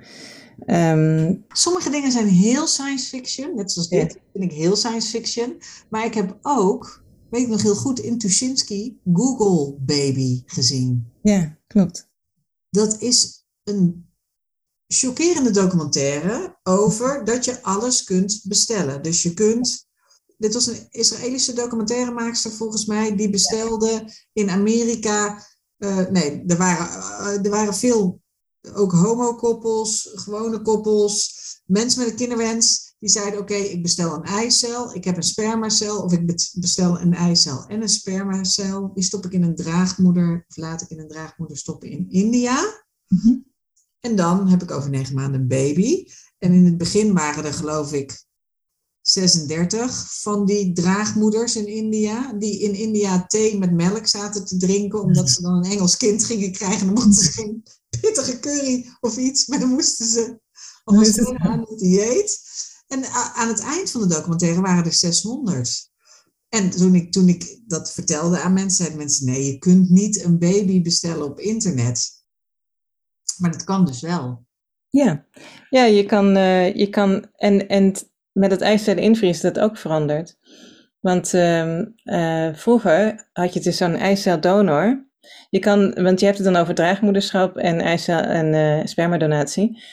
Speaker 1: Um, Sommige dingen zijn heel science fiction, net zoals dit vind ik heel science fiction. Maar ik heb ook, weet ik nog heel goed, in Tuschinski Google Baby gezien.
Speaker 2: Ja, klopt.
Speaker 1: Dat is een chockerende documentaire over dat je alles kunt bestellen. Dus je kunt dit was een Israëlische documentairemaakster volgens mij, die bestelde in Amerika. Uh, nee, er waren, uh, er waren veel ook homokoppels, gewone koppels, mensen met een kinderwens. Die zeiden: Oké, ik bestel een eicel, ik heb een spermacel, of ik bestel een eicel en een spermacel. Die stop ik in een draagmoeder, of laat ik in een draagmoeder stoppen in India. Mm En dan heb ik over negen maanden een baby. En in het begin waren er, geloof ik, 36 van die draagmoeders in India, die in India thee met melk zaten te drinken, omdat ze dan een Engels kind gingen krijgen. Dan mochten ze geen pittige curry of iets, maar dan moesten ze aan het dieet. En aan het eind van de documentaire waren er 600. En toen ik, toen ik dat vertelde aan mensen, zeiden mensen: nee, je kunt niet een baby bestellen op internet. Maar dat kan dus wel.
Speaker 2: Ja, ja je kan, uh, je kan en, en met het ijscellen invriezen dat ook veranderd. Want uh, uh, vroeger had je dus zo'n eiceldonor. Je kan, want je hebt het dan over draagmoederschap en eicel en uh, spermadonatie.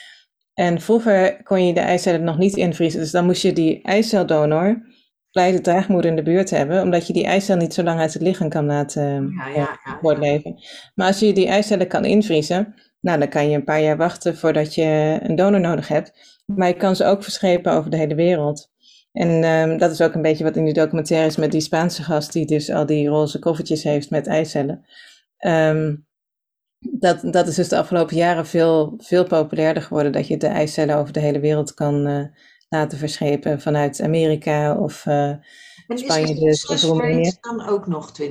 Speaker 2: En vroeger kon je de eicellen nog niet invriezen. Dus dan moest je die eiceldonor bij de draagmoeder in de buurt hebben, omdat je die eicel niet zo lang uit het lichaam kan laten ja, ja, ja, voortleven. Maar als je die eicellen kan invriezen, nou, dan kan je een paar jaar wachten voordat je een donor nodig hebt. Maar je kan ze ook verschepen over de hele wereld. En um, dat is ook een beetje wat in die documentaire is met die Spaanse gast die dus al die roze koffertjes heeft met eicellen. Um, dat, dat is dus de afgelopen jaren veel, veel populairder geworden, dat je de eicellen over de hele wereld kan uh, laten verschepen vanuit Amerika of uh, Spanje dus,
Speaker 1: of Roemenië. dan ook nog 20%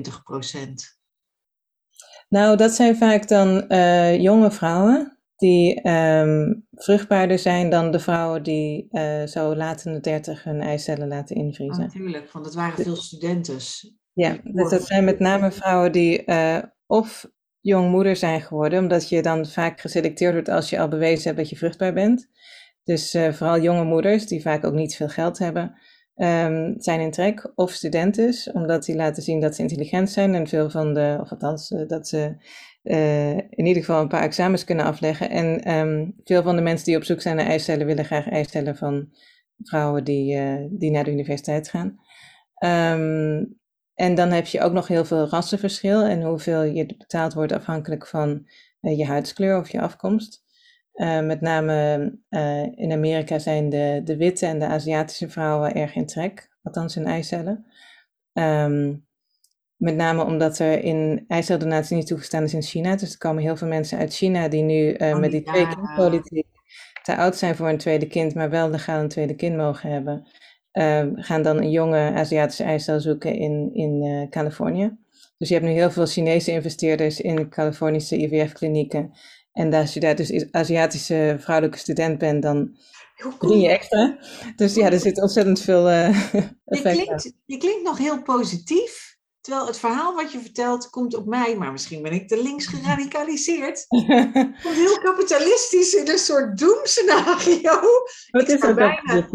Speaker 2: Nou, dat zijn vaak dan uh, jonge vrouwen die um, vruchtbaarder zijn dan de vrouwen die uh, zo laat in de dertig hun eicellen laten invriezen.
Speaker 1: natuurlijk, want het waren veel studenten.
Speaker 2: Ja, dus dat zijn met name vrouwen die uh, of jongmoeder zijn geworden, omdat je dan vaak geselecteerd wordt als je al bewezen hebt dat je vruchtbaar bent. Dus uh, vooral jonge moeders, die vaak ook niet veel geld hebben, um, zijn in trek. Of studenten, omdat die laten zien dat ze intelligent zijn en veel van de, of althans, dat ze uh, in ieder geval een paar examens kunnen afleggen. En um, veel van de mensen die op zoek zijn naar eicellen willen graag eicellen van vrouwen die, die naar de universiteit gaan. Um, en dan heb je ook nog heel veel rassenverschil en hoeveel je betaald wordt afhankelijk van uh, je huidskleur of je afkomst. met name in Amerika zijn de, de witte en de Aziatische vrouwen erg in trek, althans in eicellen. Um, met name omdat er in eiceldonatie niet toegestaan is in China. Dus er komen heel veel mensen uit China die nu uh, met die twee kindpolitiek te oud zijn voor een tweede kind, maar wel legaal een tweede kind mogen hebben. Uh, gaan dan een jonge Aziatische eicel zoeken in, in uh, Californië. Dus je hebt nu heel veel Chinese investeerders in Californische IVF-klinieken. En als je daar dus Aziatische vrouwelijke student bent, dan verdien je extra. Dus ja, er zit ontzettend veel uh,
Speaker 1: je, klinkt, je klinkt nog heel positief. Terwijl het verhaal wat je vertelt komt op mij, maar misschien ben ik te links geradicaliseerd. Komt heel kapitalistisch in een soort doemscenario.
Speaker 2: Het is ook bijna...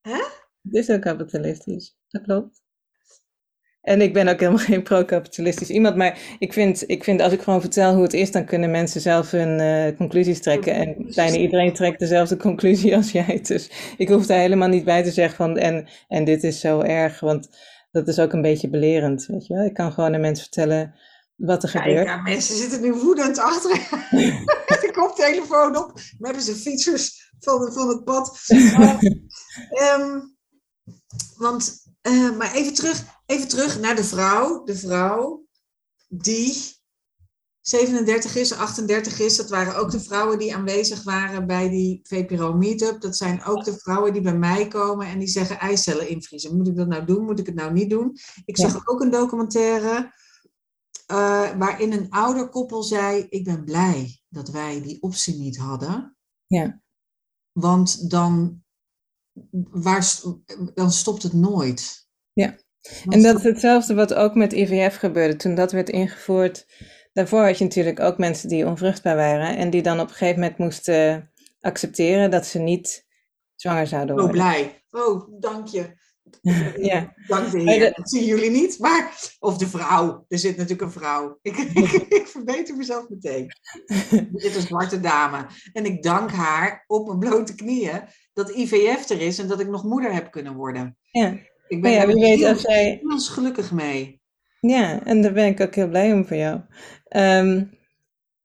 Speaker 2: Hè? Het is ook kapitalistisch, dat klopt. En ik ben ook helemaal geen pro-kapitalistisch iemand, maar ik vind, ik vind als ik gewoon vertel hoe het is, dan kunnen mensen zelf hun uh, conclusies trekken. En bijna iedereen trekt dezelfde conclusie als jij. Dus ik hoef daar helemaal niet bij te zeggen van en, en dit is zo erg, want dat is ook een beetje belerend, weet je wel. Ik kan gewoon aan mensen vertellen wat er gebeurt.
Speaker 1: Ja, mensen zitten nu woedend achter de koptelefoon op. Met ze fietsers van, van het pad. uh, want, uh, maar even terug, even terug naar de vrouw. De vrouw die 37 is, 38 is. Dat waren ook de vrouwen die aanwezig waren bij die VPRO Meetup. Dat zijn ook de vrouwen die bij mij komen en die zeggen eicellen invriezen. Moet ik dat nou doen? Moet ik het nou niet doen? Ik zag ook een documentaire uh, waarin een ouder koppel zei: Ik ben blij dat wij die optie niet hadden.
Speaker 2: Ja.
Speaker 1: Want dan, waar, dan stopt het nooit.
Speaker 2: Ja. En dat is hetzelfde wat ook met IVF gebeurde. Toen dat werd ingevoerd Daarvoor had je natuurlijk ook mensen die onvruchtbaar waren en die dan op een gegeven moment moesten accepteren dat ze niet zwanger zouden
Speaker 1: oh,
Speaker 2: worden.
Speaker 1: Oh, blij. Oh, dank je.
Speaker 2: ja.
Speaker 1: Dank de heer. Dat zien jullie niet, maar... Of de vrouw. Er zit natuurlijk een vrouw. Ik, ik, ik verbeter mezelf meteen. Er zit een zwarte dame. En ik dank haar op mijn blote knieën dat IVF er is en dat ik nog moeder heb kunnen worden.
Speaker 2: Ja.
Speaker 1: Ik ben
Speaker 2: ja,
Speaker 1: er
Speaker 2: wie weet
Speaker 1: heel,
Speaker 2: als jij...
Speaker 1: heel gelukkig mee.
Speaker 2: Ja, en daar ben ik ook heel blij om voor jou. Ehm,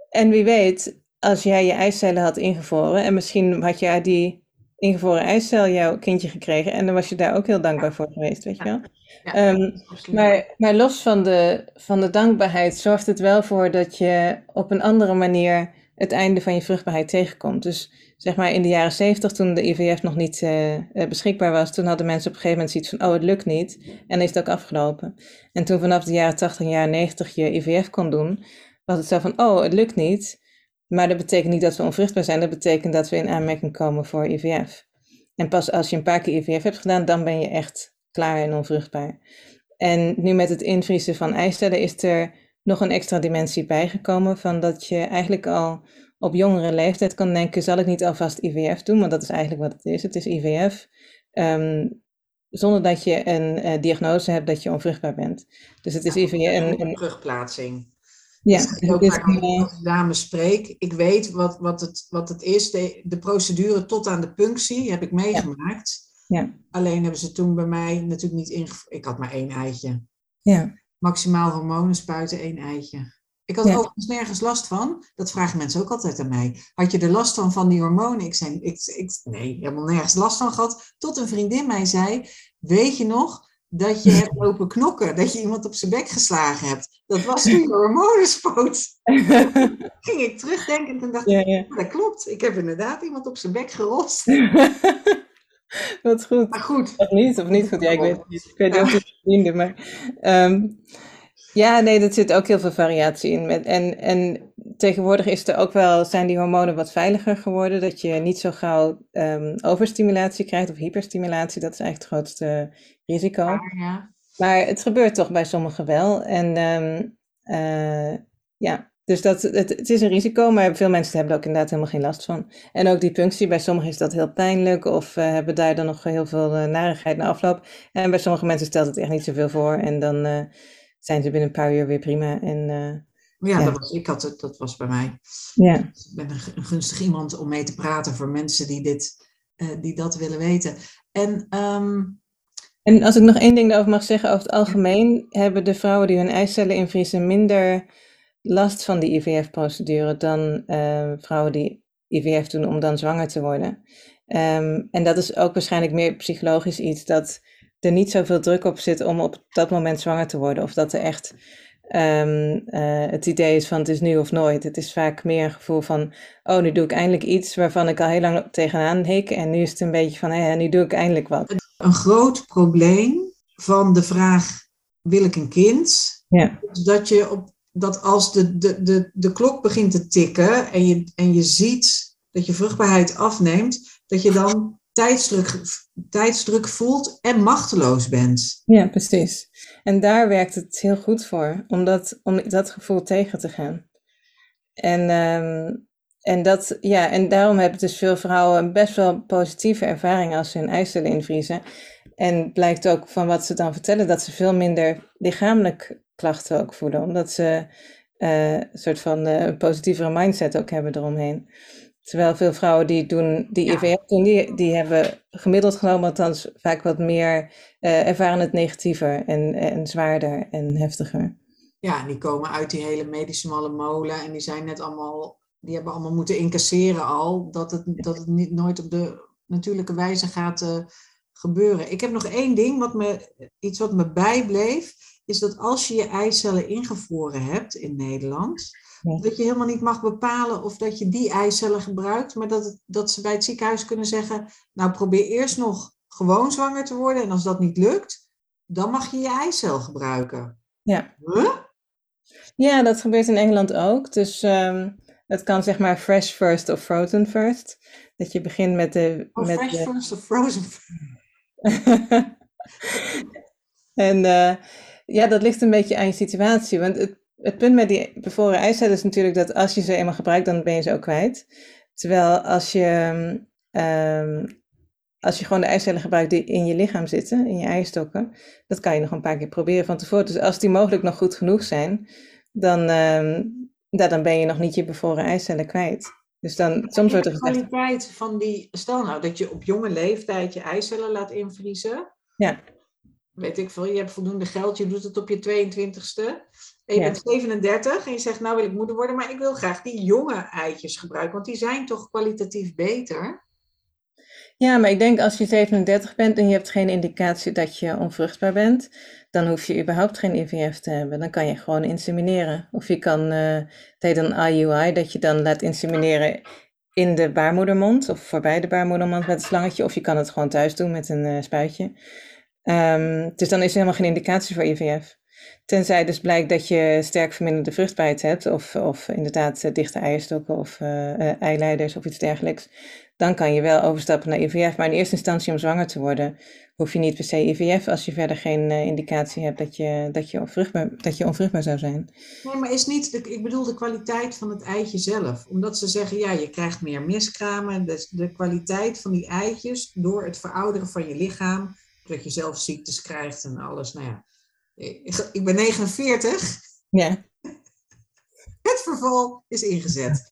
Speaker 2: en wie weet, als jij je eicellen had ingevroren en misschien had jij die ingevroren eicel jouw kindje gekregen en dan was je daar ook heel dankbaar voor geweest, weet je wel.
Speaker 1: Ja,
Speaker 2: Ehm, maar, maar los van de, van de dankbaarheid zorgt het wel voor dat je op een andere manier het einde van je vruchtbaarheid tegenkomt. Dus zeg maar in de jaren zeventig, toen de IVF nog niet eh, eh, beschikbaar was, toen hadden mensen op een gegeven moment zoiets van, oh het lukt niet. En dan is het ook afgelopen. En toen vanaf de jaren tachtig en jaren negentig je IVF kon doen, was het zo van, oh het lukt niet. Maar dat betekent niet dat we onvruchtbaar zijn, dat betekent dat we in aanmerking komen voor IVF. En pas als je een paar keer IVF hebt gedaan, dan ben je echt klaar en onvruchtbaar. En nu met het invriezen van eicellen is er nog een extra dimensie bijgekomen van dat je eigenlijk al op jongere leeftijd kan denken, zal ik niet alvast IVF doen? Want dat is eigenlijk wat het is. Het is IVF ehm, zonder dat je een eh, diagnose hebt dat je onvruchtbaar bent. Dus het is IVF een,
Speaker 1: een
Speaker 2: een
Speaker 1: terugplaatsing.
Speaker 2: ja,
Speaker 1: ook
Speaker 2: is
Speaker 1: vaak als
Speaker 2: een,
Speaker 1: ik dames spreek. Ik weet wat, wat, het, wat het is. De, de procedure tot aan de punctie heb ik meegemaakt.
Speaker 2: ja,
Speaker 1: Alleen hebben ze toen bij mij natuurlijk niet ingevoerd. Ik had maar één eitje.
Speaker 2: ja,
Speaker 1: Maximaal hormonen spuiten, één eitje. Ik had
Speaker 2: Ja.
Speaker 1: overigens nergens last van. Dat vragen mensen ook altijd aan mij. Had je er last van van die hormonen? Ik zei, ik, ik, nee, helemaal nergens last van gehad. Tot een vriendin mij zei, weet je nog dat je hebt lopen knokken? Dat je iemand op zijn bek geslagen hebt? Dat was toen je hormonen spoot. Ging ik terugdenken en dacht ik,
Speaker 2: ja, ja.
Speaker 1: "Ja, dat klopt. Ik heb inderdaad iemand op zijn bek gerost.
Speaker 2: Wat goed.
Speaker 1: Maar goed,
Speaker 2: Of niet, of niet goed. Ja, ik weet. Ik weet ook vrienden, maar... ehm, ja, nee, er zit ook heel veel variatie in. En, en tegenwoordig is er ook wel, zijn die hormonen wat veiliger geworden. Dat je niet zo gauw ehm, overstimulatie krijgt of hyperstimulatie. Dat is eigenlijk het grootste risico.
Speaker 1: maar ja.
Speaker 2: Maar het gebeurt toch bij sommigen wel. En ehm, eh, ja, dus dat, het, het is een risico, maar veel mensen hebben er ook inderdaad helemaal geen last van. En ook die punctie, bij sommigen is dat heel pijnlijk of eh, hebben daar dan nog heel veel eh, narigheid na afloop. En bij sommige mensen stelt het echt niet zoveel voor en dan zijn ze binnen een paar uur weer prima. En eh,
Speaker 1: ja,
Speaker 2: Ja.
Speaker 1: Dat, was, ik had het, dat was bij mij.
Speaker 2: ja,
Speaker 1: Ik ben een gunstig iemand om mee te praten voor mensen die, dit, eh, die dat willen weten. En ehm,
Speaker 2: En als ik nog één ding daarover mag zeggen, over het algemeen hebben de vrouwen die hun eicellen invriezen minder last van die IVF-procedure dan eh, vrouwen die IVF doen om dan zwanger te worden. Ehm, en dat is ook waarschijnlijk meer psychologisch iets dat er niet zoveel druk op zit om op dat moment zwanger te worden. Of dat er echt ehm, eh, het idee is van het is nu of nooit. Het is vaak meer een gevoel van, oh nu doe ik eindelijk iets waarvan ik al heel lang tegenaan hik. En nu is het een beetje van, hé, nu doe ik eindelijk wat.
Speaker 1: een groot probleem van de vraag: wil ik een kind?
Speaker 2: Ja.
Speaker 1: is Dat, je op, dat als de, de, de, de klok begint te tikken en je, en je ziet dat je vruchtbaarheid afneemt, dat je dan tijdsdruk, tijdsdruk voelt en machteloos bent.
Speaker 2: Ja, precies. En daar werkt het heel goed voor, om dat, om dat gevoel tegen te gaan. En, ehm, en, dat, ja, en daarom hebben dus veel vrouwen best wel positieve ervaring als ze hun eicellen invriezen. En blijkt ook van wat ze dan vertellen dat ze veel minder lichamelijk klachten ook voelen, omdat ze eh, een soort van een positievere mindset ook hebben eromheen. Terwijl veel vrouwen die doen, die
Speaker 1: Ja.
Speaker 2: IVF doen, die, die hebben gemiddeld genomen althans vaak wat meer, eh, ervaren het negatiever en, en zwaarder en heftiger.
Speaker 1: Ja, en die komen uit die hele medische malle molen en die zijn net allemaal, die hebben allemaal moeten incasseren al, dat het, dat het niet, nooit op de natuurlijke wijze gaat eh, gebeuren. Ik heb nog één ding, wat me, iets wat me bijbleef, is dat als je je eicellen ingevroren hebt in Nederland, Dat je helemaal niet mag bepalen of dat je die eicellen gebruikt, maar dat, het, dat ze bij het ziekenhuis kunnen zeggen, nou probeer eerst nog gewoon zwanger te worden en als dat niet lukt, dan mag je je eicel gebruiken.
Speaker 2: Ja.
Speaker 1: Huh?
Speaker 2: Ja, dat gebeurt in Engeland ook. Dus ehm het kan zeg maar fresh first of frozen first. Dat je begint met de...
Speaker 1: Oh,
Speaker 2: met
Speaker 1: fresh
Speaker 2: de...
Speaker 1: first of frozen first?
Speaker 2: en eh, ja, dat ligt een beetje aan je situatie. Want het, het punt met die bevroren eicellen is natuurlijk dat als je ze eenmaal gebruikt, dan ben je ze ook kwijt. Terwijl als je, ehm, als je gewoon de eicellen gebruikt die in je lichaam zitten, in je eierstokken, dat kan je nog een paar keer proberen van tevoren. Dus als die mogelijk nog goed genoeg zijn, dan, ja, dan ben je nog niet je bevroren eicellen kwijt. Dus dan, soms wordt er
Speaker 1: de
Speaker 2: gezegd,
Speaker 1: kwaliteit van die, stel nou dat je op jonge leeftijd je eicellen laat invriezen.
Speaker 2: Ja.
Speaker 1: weet ik veel, je hebt voldoende geld, je doet het op je 22ste. En je bent 37 en je zegt, nou wil ik moeder worden, maar ik wil graag die jonge eitjes gebruiken, want die zijn toch kwalitatief beter?
Speaker 2: Ja, maar ik denk als je 37 bent en je hebt geen indicatie dat je onvruchtbaar bent, dan hoef je überhaupt geen IVF te hebben. Dan kan je gewoon insemineren. Of je kan, uh, het heet dan IUI, dat je dan laat insemineren in de baarmoedermond of voorbij de baarmoedermond met een slangetje. Of je kan het gewoon thuis doen met een uh, spuitje. Um, dus dan is er helemaal geen indicatie voor IVF. Tenzij dus blijkt dat je sterk verminderde vruchtbaarheid hebt, of, of inderdaad uh, dichte eierstokken of uh, eileiders of iets dergelijks. Dan kan je wel overstappen naar IVF. Maar in eerste instantie om zwanger te worden, hoef je niet per se IVF als je verder geen indicatie hebt dat je, dat, je onvruchtbaar, dat je onvruchtbaar zou zijn.
Speaker 1: Nee, maar is niet, ik bedoel de kwaliteit van het eitje zelf. Omdat ze zeggen, ja, je krijgt meer miskramen. Dus de kwaliteit van die eitjes door het verouderen van je lichaam dat je zelf ziektes krijgt en alles. Nou ja, ik ben 49.
Speaker 2: Ja.
Speaker 1: Het verval is ingezet.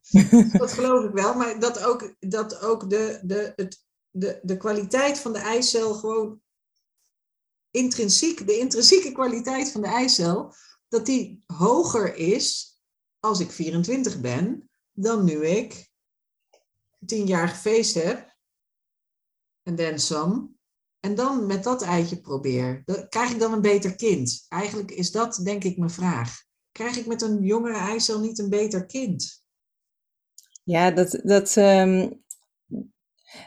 Speaker 1: dat geloof ik wel, maar dat ook, dat ook de, de, het, de, de kwaliteit van de eicel gewoon intrinsiek, de intrinsieke kwaliteit van de eicel, dat die hoger is als ik 24 ben dan nu ik tien jaar gefeest heb. En then some. En dan met dat eitje probeer. Krijg ik dan een beter kind? Eigenlijk is dat denk ik mijn vraag. Krijg ik met een jongere eicel niet een beter kind?
Speaker 2: Ja, dat. dat um...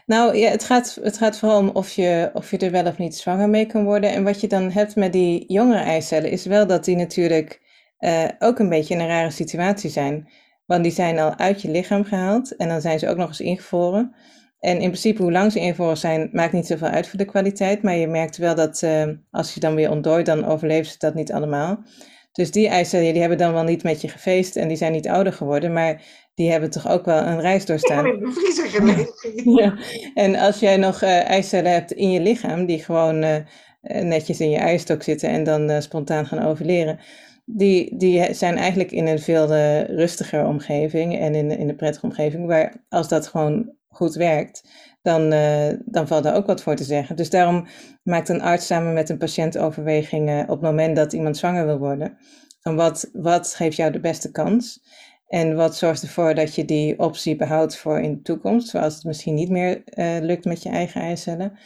Speaker 2: Nou ja, het gaat, het gaat vooral om of je, of je er wel of niet zwanger mee kan worden. En wat je dan hebt met die jongere eicellen is wel dat die natuurlijk uh, ook een beetje in een rare situatie zijn. Want die zijn al uit je lichaam gehaald en dan zijn ze ook nog eens ingevroren. En in principe, hoe lang ze invoeren zijn, maakt niet zoveel uit voor de kwaliteit. Maar je merkt wel dat uh, als je dan weer ontdooit, dan overleven ze dat niet allemaal. Dus die eisen, die hebben dan wel niet met je gefeest en die zijn niet ouder geworden, maar die hebben toch ook wel een reis doorstaan.
Speaker 1: Ja, in de vriezer gelegen.
Speaker 2: ja. En als jij nog uh, eicellen hebt in je lichaam, die gewoon uh, netjes in je eierstok zitten en dan spontaan gaan overleren, die, die zijn eigenlijk in een veel rustiger omgeving en in, in een prettige omgeving, waar als dat gewoon goed werkt, dan, uh, dan valt daar ook wat voor te zeggen. Dus daarom maakt een arts samen met een patiënt overwegingen op het moment dat iemand zwanger wil worden. Van wat, wat geeft jou de beste kans? En wat zorgt ervoor dat je die optie behoudt voor in de toekomst, zoals het misschien niet meer uh, lukt met je eigen eicellen.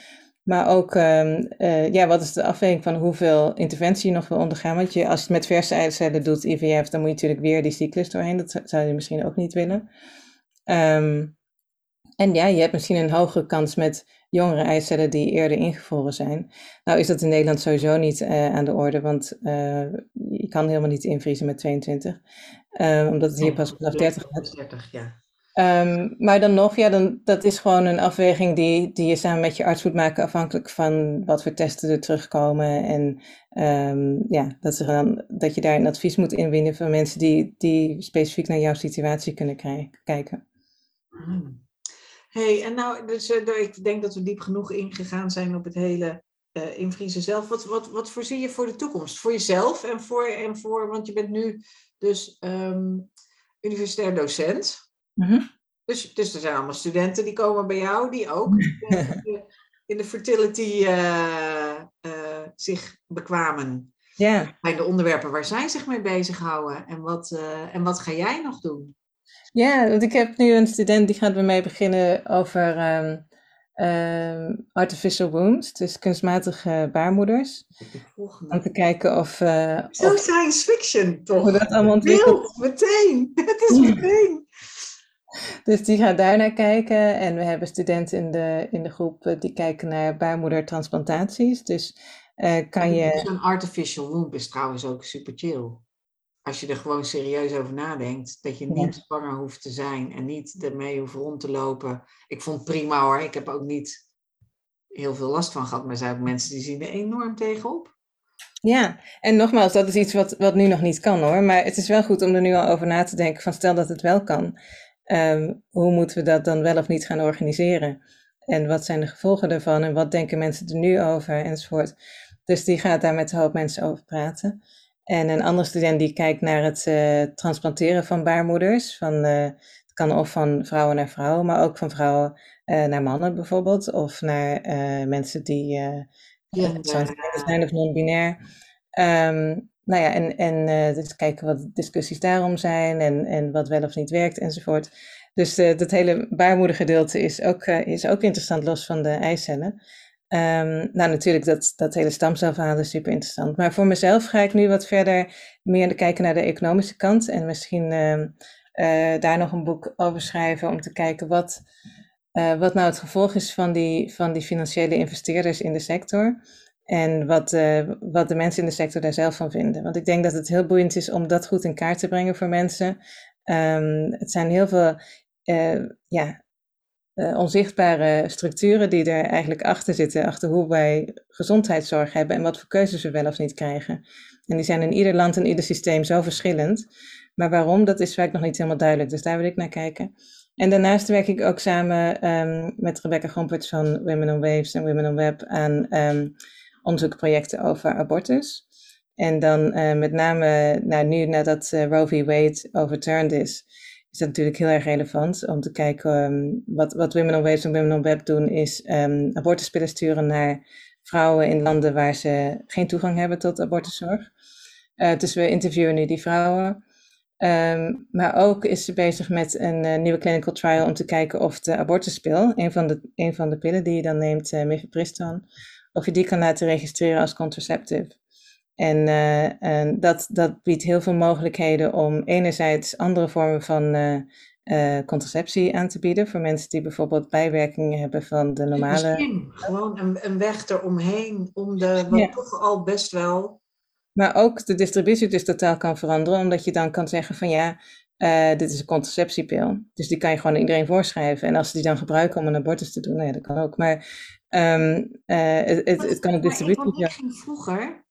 Speaker 2: Maar ook, uh, ja, wat is de afweging van hoeveel interventie je nog wil ondergaan? Want je, als je het met verse eicellen doet, IVF, dan moet je natuurlijk weer die cyclus doorheen. Dat zou je misschien ook niet willen. Um, en ja, je hebt misschien een hogere kans met jongere eicellen die eerder ingevroren zijn. Nou is dat in Nederland sowieso niet uh, aan de orde, want uh, je kan helemaal niet invriezen met 22. Uh, eh, omdat het hier pas vanaf 30 gaat. 30, ja. Um, maar dan nog, ja, dan, dat is gewoon een afweging die, die je samen met je arts moet maken, afhankelijk van wat voor testen er terugkomen. En um, ja, dat, er dan, dat je daar een advies moet inwinnen van mensen die, die specifiek naar jouw situatie kunnen kijken.
Speaker 1: Hmm hey, en nou, dus, uh, ik denk dat we diep genoeg ingegaan zijn op het hele uh, invriezen zelf. Wat, wat, wat voorzie je voor de toekomst? Voor jezelf en voor, en voor want je bent nu dus um, universitair docent. Mm -hmm. dus, dus er zijn allemaal studenten die komen bij jou, die ook in de fertility uh, zich bekwamen.
Speaker 2: Ja.
Speaker 1: Bij de onderwerpen waar zij zich mee bezighouden. En wat, en wat ga jij nog doen?
Speaker 2: Ja, want ik heb nu een student die gaat bij mij beginnen over um, um, artificial wombs, dus kunstmatige baarmoeders. Om te kijken of... Uh,
Speaker 1: Zo of, science fiction, toch?
Speaker 2: Hoe dat allemaal ontwikkelt.
Speaker 1: meteen. Het is meteen.
Speaker 2: Dus die gaat daar naar kijken. En we hebben studenten in de, in de groep uh, die kijken naar baarmoedertransplantaties. Dus uh, kan je...
Speaker 1: Zo'n artificial womb is trouwens ook super chill als je er gewoon serieus over nadenkt, dat je niet zwanger hoeft te zijn en niet ermee hoeft rond te lopen. Ik vond het prima hoor. Ik heb ook niet heel veel last van gehad, maar er zijn ook mensen die zien er enorm tegenop.
Speaker 2: Ja, en nogmaals, dat is iets wat, wat nu nog niet kan hoor. Maar het is wel goed om er nu al over na te denken van stel dat het wel kan. Um, hoe moeten we dat dan wel of niet gaan organiseren? En wat zijn de gevolgen daarvan? En wat denken mensen er nu over? Enzovoort. Dus die gaat daar met een hoop mensen over praten. En een andere student die kijkt naar het uh, transplanteren van baarmoeders. Van, uh, het kan of van vrouwen naar vrouwen, maar ook van vrouwen uh, naar mannen bijvoorbeeld. Of naar mensen die Gender. zijn of non-binair. Um, nou ja, en, en dus kijken wat discussies daarom zijn en, en wat wel of niet werkt enzovoort. Dus dat hele baarmoedergedeelte is ook, is ook interessant los van de eicellen. Um, nou, natuurlijk, dat, dat hele stamcelverhaal is super interessant. Maar voor mezelf ga ik nu wat verder meer kijken naar de economische kant. En misschien uh, daar nog een boek over schrijven om te kijken wat, wat nou het gevolg is van die, van die financiële investeerders in de sector. En wat, uh, wat de mensen in de sector daar zelf van vinden. Want ik denk dat het heel boeiend is om dat goed in kaart te brengen voor mensen. Um, het zijn heel veel ja, uh, onzichtbare structuren die er eigenlijk achter zitten. Achter hoe wij gezondheidszorg hebben en wat voor keuzes we wel of niet krijgen. En die zijn in ieder land en ieder systeem zo verschillend. Maar waarom, dat is vaak nog niet helemaal duidelijk. Dus daar wil ik naar kijken. En daarnaast werk ik ook samen um, met Rebecca Gomperts van Women on Waves en Women on Web aan um, onderzoekprojecten over abortus. En dan uh, met name nou, nu nadat uh, Roe v. Wade overturned is, is natuurlijk heel erg relevant om te kijken um, wat, Women on Waves en Women on Web doen, is um, abortuspillen sturen naar vrouwen in landen waar ze geen toegang hebben tot abortuszorg. Uh, dus we interviewen nu die vrouwen. Um, maar ook is ze bezig met een uh, nieuwe clinical trial om te kijken of de abortuspil, een van de, een van de pillen die je dan neemt, uh, of je die kan laten registreren als contraceptive. En, uh, en dat, dat biedt heel veel mogelijkheden om enerzijds andere vormen van uh, contraceptie aan te bieden voor mensen die bijvoorbeeld bijwerkingen hebben van de normale.
Speaker 1: Misschien gewoon een, een weg eromheen om de wat ja. toch al best wel.
Speaker 2: Maar ook de distributie dus totaal kan veranderen, omdat je dan kan zeggen van ja, uh, dit is een contraceptiepil. Dus die kan je gewoon iedereen voorschrijven. En als ze die dan gebruiken om een abortus te doen, nou ja, dat kan ook. Maar um, uh, het, het, het, kan ook distributie
Speaker 1: Ik ging vroeger,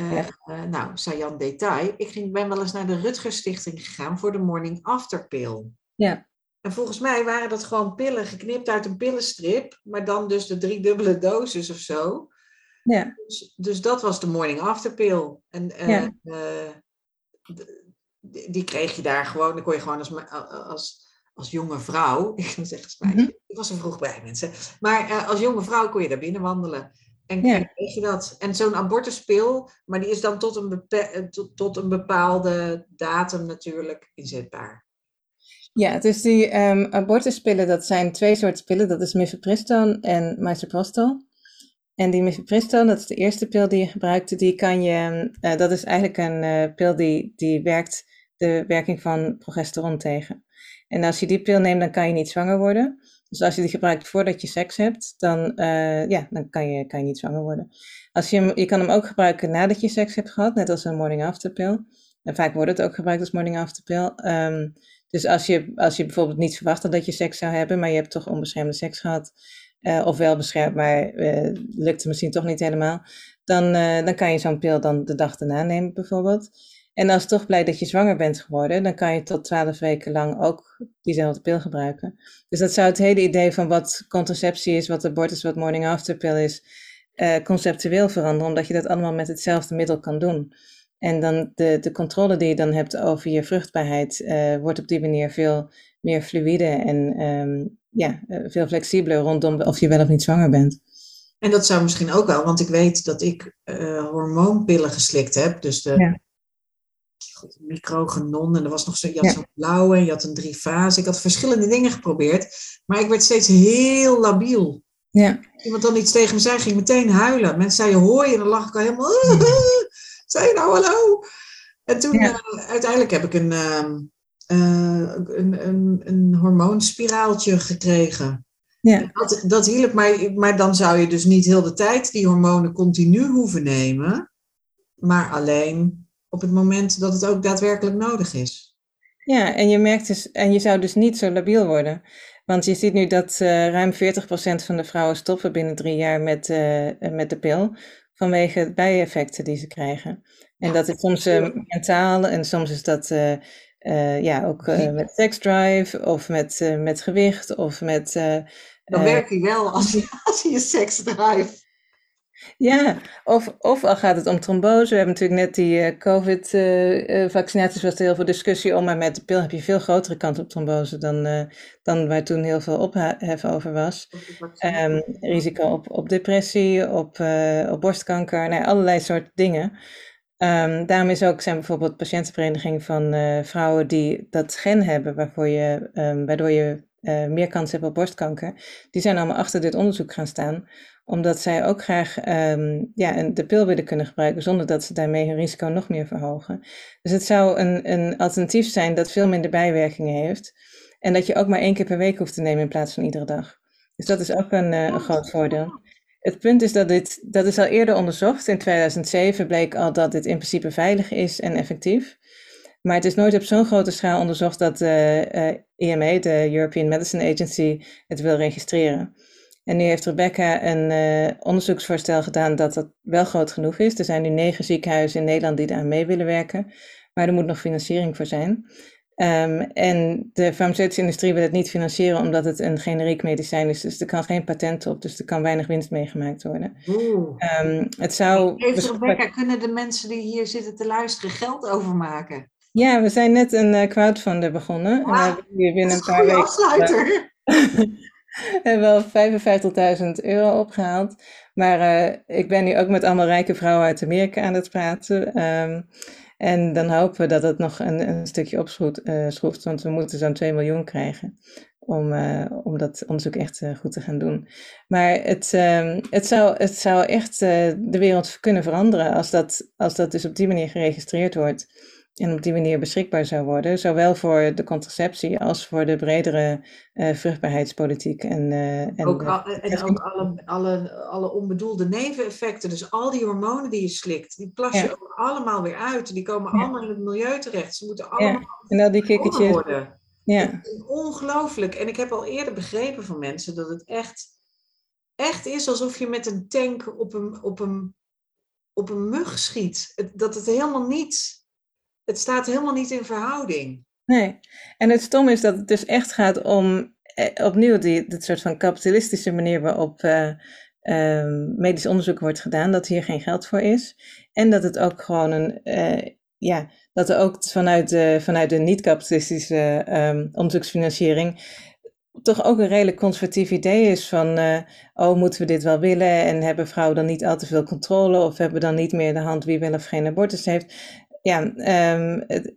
Speaker 1: uh, ja. nou, Sajan Detail, ik ging, ben wel eens naar de Rutger Stichting gegaan voor de Morning After Pill.
Speaker 2: Ja.
Speaker 1: En volgens mij waren dat gewoon pillen geknipt uit een pillenstrip, maar dan dus de drie dubbele doses of zo.
Speaker 2: Ja.
Speaker 1: Dus, dus dat was de Morning After Pill. En ja die kreeg je daar gewoon, dan kon je gewoon als, als, als jonge vrouw, ik moet zeggen, mm -hmm. ik was er vroeg bij mensen, maar als jonge vrouw kon je daar binnen wandelen. En ja. je dat. En zo'n abortuspil, maar die is dan tot een, tot, tot een bepaalde datum natuurlijk inzetbaar.
Speaker 2: Ja, dus die um, abortuspillen, dat zijn twee soorten pillen. Dat is mifepriston en misoprostol. En die mifepriston, dat is de eerste pil die je gebruikt, die kan je, uh, dat is eigenlijk een uh, pil die, die werkt de werking van progesteron tegen. En als je die pil neemt, dan kan je niet zwanger worden. Dus als je die gebruikt voordat je seks hebt, dan, uh, ja, dan kan, je, kan je niet zwanger worden. Als je, je kan hem ook gebruiken nadat je seks hebt gehad, net als een morning after pil. En vaak wordt het ook gebruikt als morning after pil. Um, dus als je, als je bijvoorbeeld niet verwacht dat je seks zou hebben, maar je hebt toch onbeschermde seks gehad, uh, of wel beschermd, maar uh, lukt het misschien toch niet helemaal, dan, dan kan je zo'n pil dan de dag daarna nemen bijvoorbeeld. En als toch blijkt dat je zwanger bent geworden, dan kan je tot twaalf weken lang ook diezelfde pil gebruiken. Dus dat zou het hele idee van wat contraceptie is, wat abortus, wat morning after pil is, uh, conceptueel veranderen, omdat je dat allemaal met hetzelfde middel kan doen. En dan de, de controle die je dan hebt over je vruchtbaarheid, uh, wordt op die manier veel meer fluïde en um, ja, uh, veel flexibeler rondom of je wel of niet zwanger bent.
Speaker 1: En dat zou misschien ook wel, want ik weet dat ik hormoonpillen geslikt heb. Dus de ja microgenon en er was nog zo, je had ja. zo'n blauwe en je had een driefase. Ik had verschillende dingen geprobeerd, maar ik werd steeds heel labiel.
Speaker 2: Ja.
Speaker 1: Iemand dan iets tegen me zei, ging meteen huilen. Mensen zeiden hoi en dan lag ik al helemaal, zei je nou hallo? En toen ja. uh, uiteindelijk heb ik een, uh, uh, een, een, een hormoonspiraaltje gekregen.
Speaker 2: Ja.
Speaker 1: Dat, dat hielp, maar, maar dan zou je dus niet heel de tijd die hormonen continu hoeven nemen, maar alleen op het moment dat het ook daadwerkelijk nodig is.
Speaker 2: Ja, en je merkt dus, en je zou dus niet zo labiel worden. Want je ziet nu dat uh, ruim 40% van de vrouwen stoppen binnen drie jaar met, uh, met de pil. Vanwege bijeffecten die ze krijgen. En ja, dat is soms uh, mentaal en soms is dat ja, ook met seksdrive of met, met gewicht of met.
Speaker 1: Dan werkt hij wel als je, als je seksdrive
Speaker 2: Ja, of, of al gaat het om trombose. We hebben natuurlijk net die uh, COVID-vaccinaties, uh, was er heel veel discussie om. Maar met de pil heb je veel grotere kans op trombose dan, uh, dan waar toen heel veel ophef over was. Um, risico op, op depressie, op, op borstkanker, nou, allerlei soorten dingen. Um, daarom is ook, zijn bijvoorbeeld patiëntenvereniging van vrouwen die dat gen hebben, waarvoor je, um, waardoor je meer kans hebt op borstkanker. Die zijn allemaal achter dit onderzoek gaan staan omdat zij ook graag um, ja, de pil willen kunnen gebruiken zonder dat ze daarmee hun risico nog meer verhogen. Dus het zou een, een alternatief zijn dat veel minder bijwerkingen heeft. En dat je ook maar één keer per week hoeft te nemen in plaats van iedere dag. Dus dat is ook een, een groot voordeel. Het punt is dat dit, dat is al eerder onderzocht. In 2007 bleek al dat dit in principe veilig is en effectief. Maar het is nooit op zo'n grote schaal onderzocht dat de uh, EMA, de European Medicine Agency, het wil registreren. En nu heeft Rebecca een uh, onderzoeksvoorstel gedaan dat dat wel groot genoeg is. Er zijn nu negen ziekenhuizen in Nederland die daar mee willen werken. Maar er moet nog financiering voor zijn. Um, en de farmaceutische industrie wil het niet financieren omdat het een generiek medicijn is. Dus er kan geen patent op, dus er kan weinig winst meegemaakt worden. Um, het zou
Speaker 1: Heeft Rebecca, kunnen de mensen die hier zitten te luisteren geld overmaken?
Speaker 2: Ja, we zijn net een uh, crowdfunder begonnen.
Speaker 1: Wow, en we hebben hier binnen een paar weken. Afsluiter.
Speaker 2: hebben wel 55.000 euro opgehaald. Maar uh, ik ben nu ook met allemaal rijke vrouwen uit Amerika aan het praten. Um, en dan hopen we dat het nog een, een stukje opschroeft, schroeft, want we moeten zo'n 2 miljoen krijgen. Om, uh, om dat onderzoek echt goed te gaan doen. Maar het, uh, het, zou, het zou echt de wereld kunnen veranderen als dat, als dat dus op die manier geregistreerd wordt en op die manier beschikbaar zou worden, zowel voor de contraceptie als voor de bredere uh, vruchtbaarheidspolitiek. En, uh, en,
Speaker 1: ook, al, en ook alle, alle, alle onbedoelde neveneffecten, dus al die hormonen die je slikt, die plas je ja. ook allemaal weer uit. Die komen ja. allemaal in het milieu terecht. Ze moeten allemaal
Speaker 2: ja. en al die kikkertjes.
Speaker 1: worden.
Speaker 2: Ja.
Speaker 1: Ongelooflijk. En ik heb al eerder begrepen van mensen dat het echt, echt is alsof je met een tank op een, op een, op een mug schiet. Dat het helemaal niet het staat helemaal niet in verhouding.
Speaker 2: Nee, en het stom is dat het dus echt gaat om eh, opnieuw die, dit soort van kapitalistische manier waarop uh, uh, medisch onderzoek wordt gedaan, dat hier geen geld voor is. En dat het ook gewoon een, uh, ja, dat er ook vanuit de, vanuit de niet-kapitalistische um, onderzoeksfinanciering toch ook een redelijk conservatief idee is van, oh, moeten we dit wel willen en hebben vrouwen dan niet al te veel controle of hebben dan niet meer de hand wie wel of geen abortus heeft ja, um, het,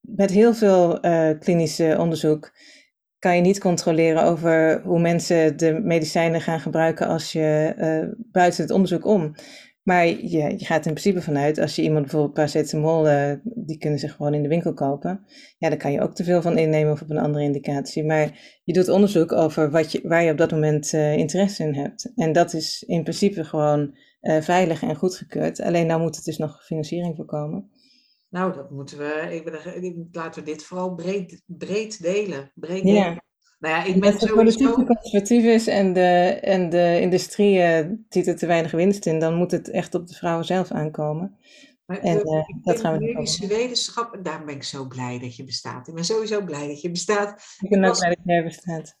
Speaker 2: met heel veel uh, klinische onderzoek kan je niet controleren over hoe mensen de medicijnen gaan gebruiken als je buiten het onderzoek om. Maar je, je gaat in principe vanuit, als je iemand bijvoorbeeld paracetamol, uh, die kunnen ze gewoon in de winkel kopen. Ja, daar kan je ook te veel van innemen of op een andere indicatie. Maar je doet onderzoek over wat je, waar je op dat moment interesse in hebt. En dat is in principe gewoon uh, veilig en goedgekeurd. Alleen nou moet er dus nog financiering voor komen.
Speaker 1: Nou, dat moeten we. Ik ben, laten we dit vooral breed, breed delen. Breed delen. Nou ja, ik ben
Speaker 2: Als de politiek conservatief is en de, en de industrie uh, ziet er te weinig winst in, dan moet het echt op de vrouwen zelf aankomen.
Speaker 1: Maar en, uh, dat gaan we medische wetenschap, daar ben ik zo blij dat je bestaat. Ik ben sowieso blij dat je bestaat.
Speaker 2: Ik ben ook blij dat jij bestaat.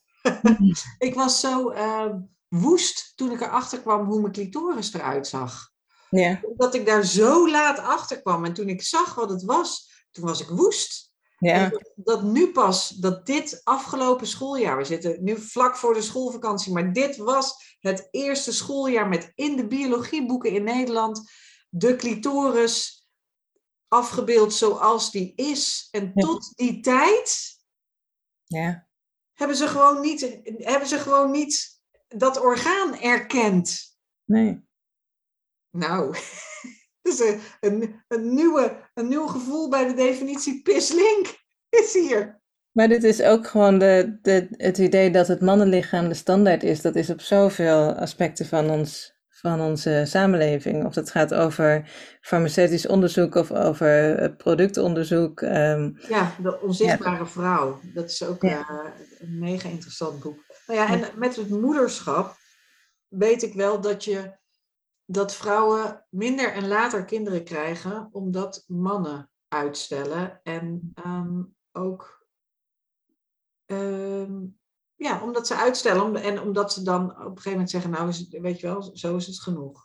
Speaker 1: ik was zo uh, woest toen ik erachter kwam hoe mijn clitoris eruit zag.
Speaker 2: Ja.
Speaker 1: Omdat ik daar zo laat achter kwam. En toen ik zag wat het was, toen was ik woest.
Speaker 2: Ja.
Speaker 1: Dat, dat, nu pas, dat dit afgelopen schooljaar, we zitten nu vlak voor de schoolvakantie, maar dit was het eerste schooljaar met in de biologieboeken in Nederland de clitoris afgebeeld zoals die is. En tot die tijd
Speaker 2: ja.
Speaker 1: hebben, ze gewoon niet, hebben ze gewoon niet dat orgaan erkend.
Speaker 2: Nee.
Speaker 1: Nou, dus een, een, een, nieuwe, een nieuw gevoel bij de definitie pislink is hier.
Speaker 2: Maar dit is ook gewoon de, de, het idee dat het mannenlichaam de standaard is. Dat is op zoveel aspecten van, ons, van onze samenleving. Of het gaat over farmaceutisch onderzoek of over eh, productonderzoek. Um,
Speaker 1: ja, de onzichtbare ja. vrouw. Dat is ook ja. uh, een mega interessant boek. Nou ja, en met het moederschap weet ik wel dat je dat vrouwen minder en later kinderen krijgen omdat mannen uitstellen en um, ook um, ja, omdat ze uitstellen en omdat ze dan op een gegeven moment zeggen, nou is het, weet je wel, zo is het genoeg.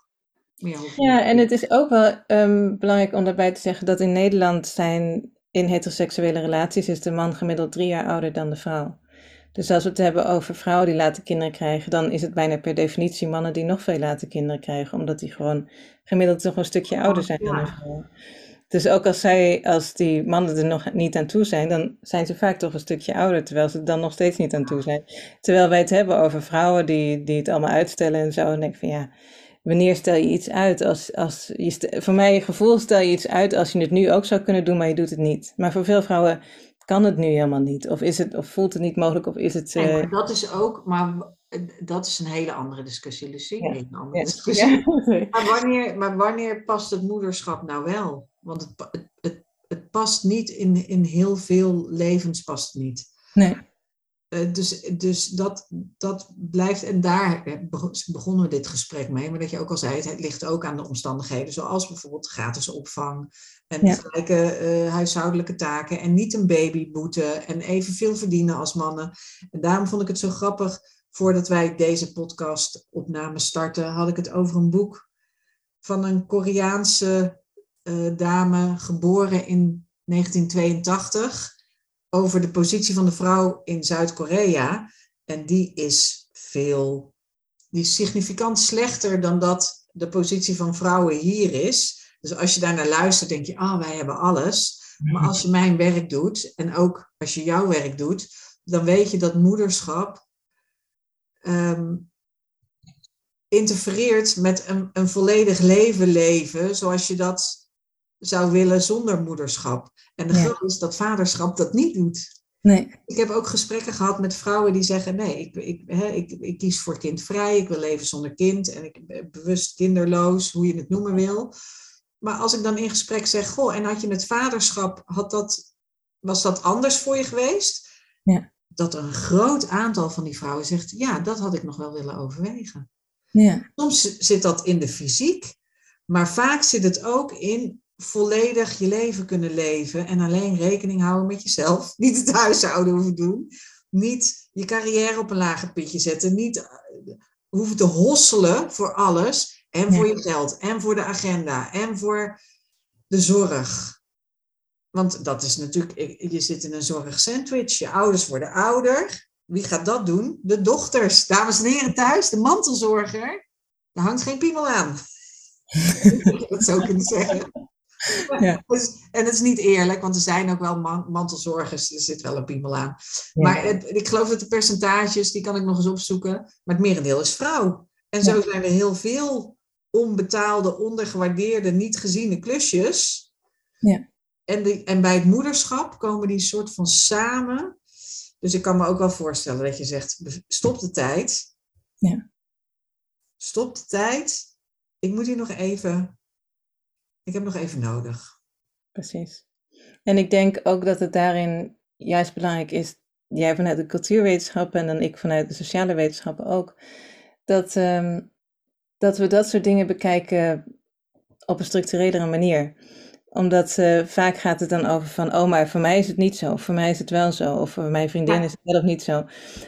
Speaker 2: Ja, en het is ook wel um, belangrijk om daarbij te zeggen dat in Nederland zijn in heteroseksuele relaties is de man gemiddeld drie jaar ouder dan de vrouw. Dus als we het hebben over vrouwen die later kinderen krijgen, dan is het bijna per definitie mannen die nog veel later kinderen krijgen, omdat die gewoon gemiddeld toch een stukje oh, ouder zijn dan een vrouw. Dus ook als, zij, als die mannen er nog niet aan toe zijn, dan zijn ze vaak toch een stukje ouder, terwijl ze er dan nog steeds niet aan toe zijn. Terwijl wij het hebben over vrouwen die, die het allemaal uitstellen en zo. En denk van ja, wanneer stel je iets uit? Als, als je voor mijn gevoel stel je iets uit als je het nu ook zou kunnen doen, maar je doet het niet. Maar voor veel vrouwen kan het nu helemaal niet. Of, is het, of voelt het niet mogelijk, of is het...
Speaker 1: Eh, dat is ook, maar dat is een hele andere discussie, Lucie. Ja. Een andere discussie. Maar, wanneer, maar wanneer past het moederschap nou wel? Want het, het, het, het past niet in, in heel veel levens, past niet.
Speaker 2: Nee.
Speaker 1: Uh, dus dus dat, dat blijft, en daar begonnen we dit gesprek mee, maar dat je ook al zei, het ligt ook aan de omstandigheden, zoals bijvoorbeeld gratis opvang en ja. gelijke uh, huishoudelijke taken en niet een babyboete en evenveel verdienen als mannen. En daarom vond ik het zo grappig, voordat wij deze podcast opname starten, had ik het over een boek van een Koreaanse uh, dame, geboren in 1982, over de positie van de vrouw in Zuid-Korea. En die is veel, die is significant slechter dan dat de positie van vrouwen hier is. Dus als je daar naar luistert, denk je, ah, wij hebben alles. Maar als je mijn werk doet en ook als je jouw werk doet, dan weet je dat moederschap um, interfereert met een, een volledig leven leven, zoals je dat zou willen zonder moederschap. En de ja. is dat vaderschap dat niet doet.
Speaker 2: Nee.
Speaker 1: Ik heb ook gesprekken gehad met vrouwen die zeggen: nee, ik, ik, hè, ik, ik kies voor kindvrij, ik wil leven zonder kind en ik ben bewust kinderloos, hoe je het noemen wil. Maar als ik dan in gesprek zeg: Goh, en had je het vaderschap, had dat, was dat anders voor je geweest?
Speaker 2: Ja.
Speaker 1: Dat een groot aantal van die vrouwen zegt: Ja, dat had ik nog wel willen overwegen.
Speaker 2: Ja.
Speaker 1: Soms zit dat in de fysiek, maar vaak zit het ook in volledig je leven kunnen leven en alleen rekening houden met jezelf. Niet het huishouden hoeven doen. Niet je carrière op een lager pitje zetten. Niet eh, hoeven te hosselen voor alles. En voor je geld. En voor de agenda. En voor de zorg. Want dat is natuurlijk, je zit in een zorgsandwich. Je ouders worden ouder. Wie gaat dat doen? De dochters. Dames en heren thuis, de mantelzorger. Daar hangt geen piemel aan. dat zou kunnen zeggen. Ja. Dus, en het is niet eerlijk, want er zijn ook wel mantelzorgers, er zit wel een piemel aan. Maar het, ik geloof dat de percentages, die kan ik nog eens opzoeken, maar het merendeel is vrouw. En zo zijn er heel veel onbetaalde, ondergewaardeerde, niet geziene klusjes.
Speaker 2: Ja.
Speaker 1: En, die, en bij het moederschap komen die soort van samen. Dus ik kan me ook wel voorstellen dat je zegt, stop de tijd.
Speaker 2: Ja.
Speaker 1: Stop de tijd. Ik moet hier nog even ik heb nog even nodig.
Speaker 2: Precies. En ik denk ook dat het daarin juist belangrijk is, jij vanuit de cultuurwetenschappen en dan ik vanuit de sociale wetenschappen ook, dat, um, dat we dat soort dingen bekijken op een structurelere manier omdat uh, vaak gaat het dan over van, oh, maar voor mij is het niet zo, voor mij is het wel zo, of voor mijn vriendin is het wel of niet zo.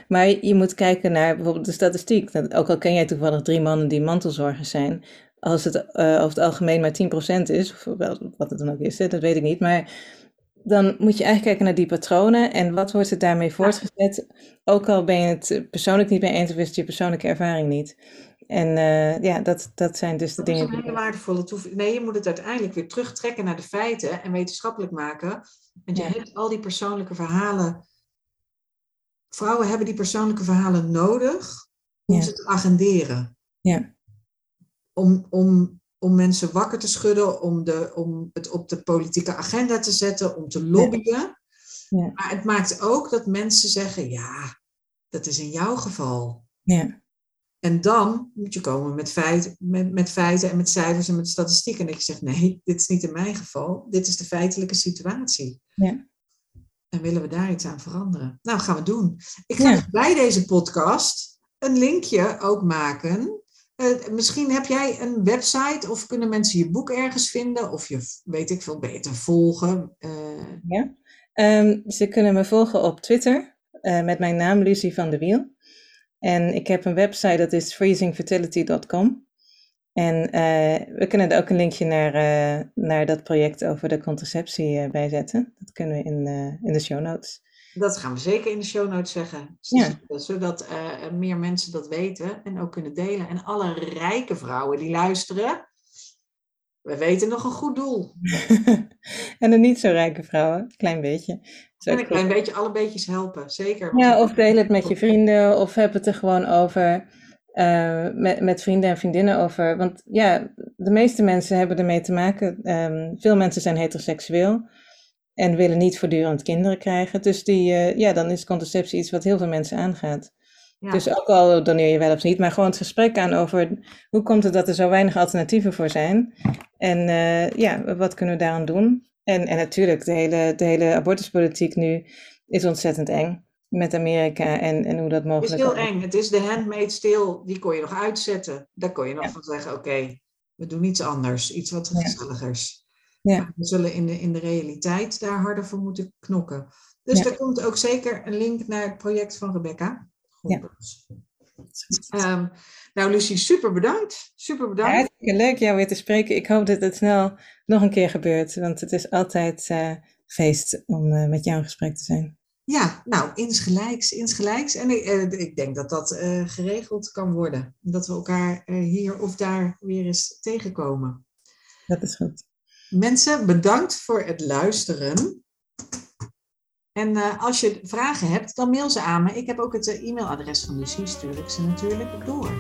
Speaker 2: Maar je moet kijken naar bijvoorbeeld de statistiek. Dat, ook al ken jij toevallig drie mannen die mantelzorgers zijn, als het uh, over het algemeen maar 10% is, of wat het dan ook is, dat weet ik niet. Maar dan moet je eigenlijk kijken naar die patronen en wat wordt er daarmee voortgezet. Ook al ben je het persoonlijk niet mee eens of is het je persoonlijke ervaring niet. En uh, ja, dat, dat zijn dus de dingen.
Speaker 1: Dat is een hele waardevolle toevoeging. Nee, je moet het uiteindelijk weer terugtrekken naar de feiten en wetenschappelijk maken. Want je hebt al die persoonlijke verhalen. Vrouwen hebben die persoonlijke verhalen nodig om ze te agenderen.
Speaker 2: Ja
Speaker 1: om, om, om mensen wakker te schudden, om, de, om het op de politieke agenda te zetten, om te lobbyen.
Speaker 2: Ja.
Speaker 1: Maar het maakt ook dat mensen zeggen, ja, dat is in jouw geval.
Speaker 2: Ja.
Speaker 1: En dan moet je komen met, feit, met, met feiten en met cijfers en met statistieken. En dat je zegt, nee, dit is niet in mijn geval. Dit is de feitelijke situatie.
Speaker 2: Ja.
Speaker 1: En willen we daar iets aan veranderen? Nou, gaan we doen. Ik ga bij deze podcast een linkje ook maken uh, misschien heb jij een website of kunnen mensen je boek ergens vinden of je, weet ik veel, beter volgen? Uh...
Speaker 2: Ja, um, ze kunnen me volgen op Twitter uh, met mijn naam Lucie van de Wiel. En ik heb een website dat is freezingfertility.com. En we kunnen er ook een linkje naar, naar dat project over de contraceptie bij zetten. Dat kunnen we in, in de show notes.
Speaker 1: Dat gaan we zeker in de show notes zeggen. Ja. Zodat meer mensen dat weten en ook kunnen delen. En alle rijke vrouwen die luisteren, we weten nog een goed doel.
Speaker 2: en de niet zo rijke vrouwen, een klein beetje.
Speaker 1: En een klein beetje, alle beetjes helpen, zeker.
Speaker 2: Ja, of deel het met je vrienden, of heb het er gewoon over, uh, met, met vrienden en vriendinnen over. Want ja, de meeste mensen hebben ermee te maken. Um, veel mensen zijn heteroseksueel en willen niet voortdurend kinderen krijgen. Dus die, uh, ja, dan is contraceptie iets wat heel veel mensen aangaat. Dus ook al doneer je wel of niet, maar gewoon het gesprek aan over hoe komt het dat er zo weinig alternatieven voor zijn. En uh, ja, wat kunnen we daaraan doen? En, en natuurlijk, de hele, de hele abortuspolitiek nu is ontzettend eng met Amerika en, en hoe dat mogelijk
Speaker 1: is. Het is heel eng. Het is de handmade steel, die kon je nog uitzetten. Daar kon je nog van zeggen, oké, we doen iets anders, iets wat gezelligers. Ja. We zullen in de, in de realiteit daar harder voor moeten knokken. Dus ja. er komt ook zeker een link naar het project van Rebecca. Ja. Um, nou, Lucie, super bedankt. Super bedankt.
Speaker 2: Hartstikke leuk jou weer te spreken. Ik hoop dat het snel nog een keer gebeurt, want het is altijd uh, feest om uh, met jou in gesprek te zijn.
Speaker 1: Ja, nou, insgelijks, insgelijks. En ik, uh, ik denk dat dat geregeld kan worden. Dat we elkaar hier of daar weer eens tegenkomen.
Speaker 2: Dat is goed.
Speaker 1: Mensen, bedankt voor het luisteren. En uh, als je vragen hebt, dan mail ze aan me. Ik heb ook het uh, e-mailadres van Lucie, stuur ik ze natuurlijk door.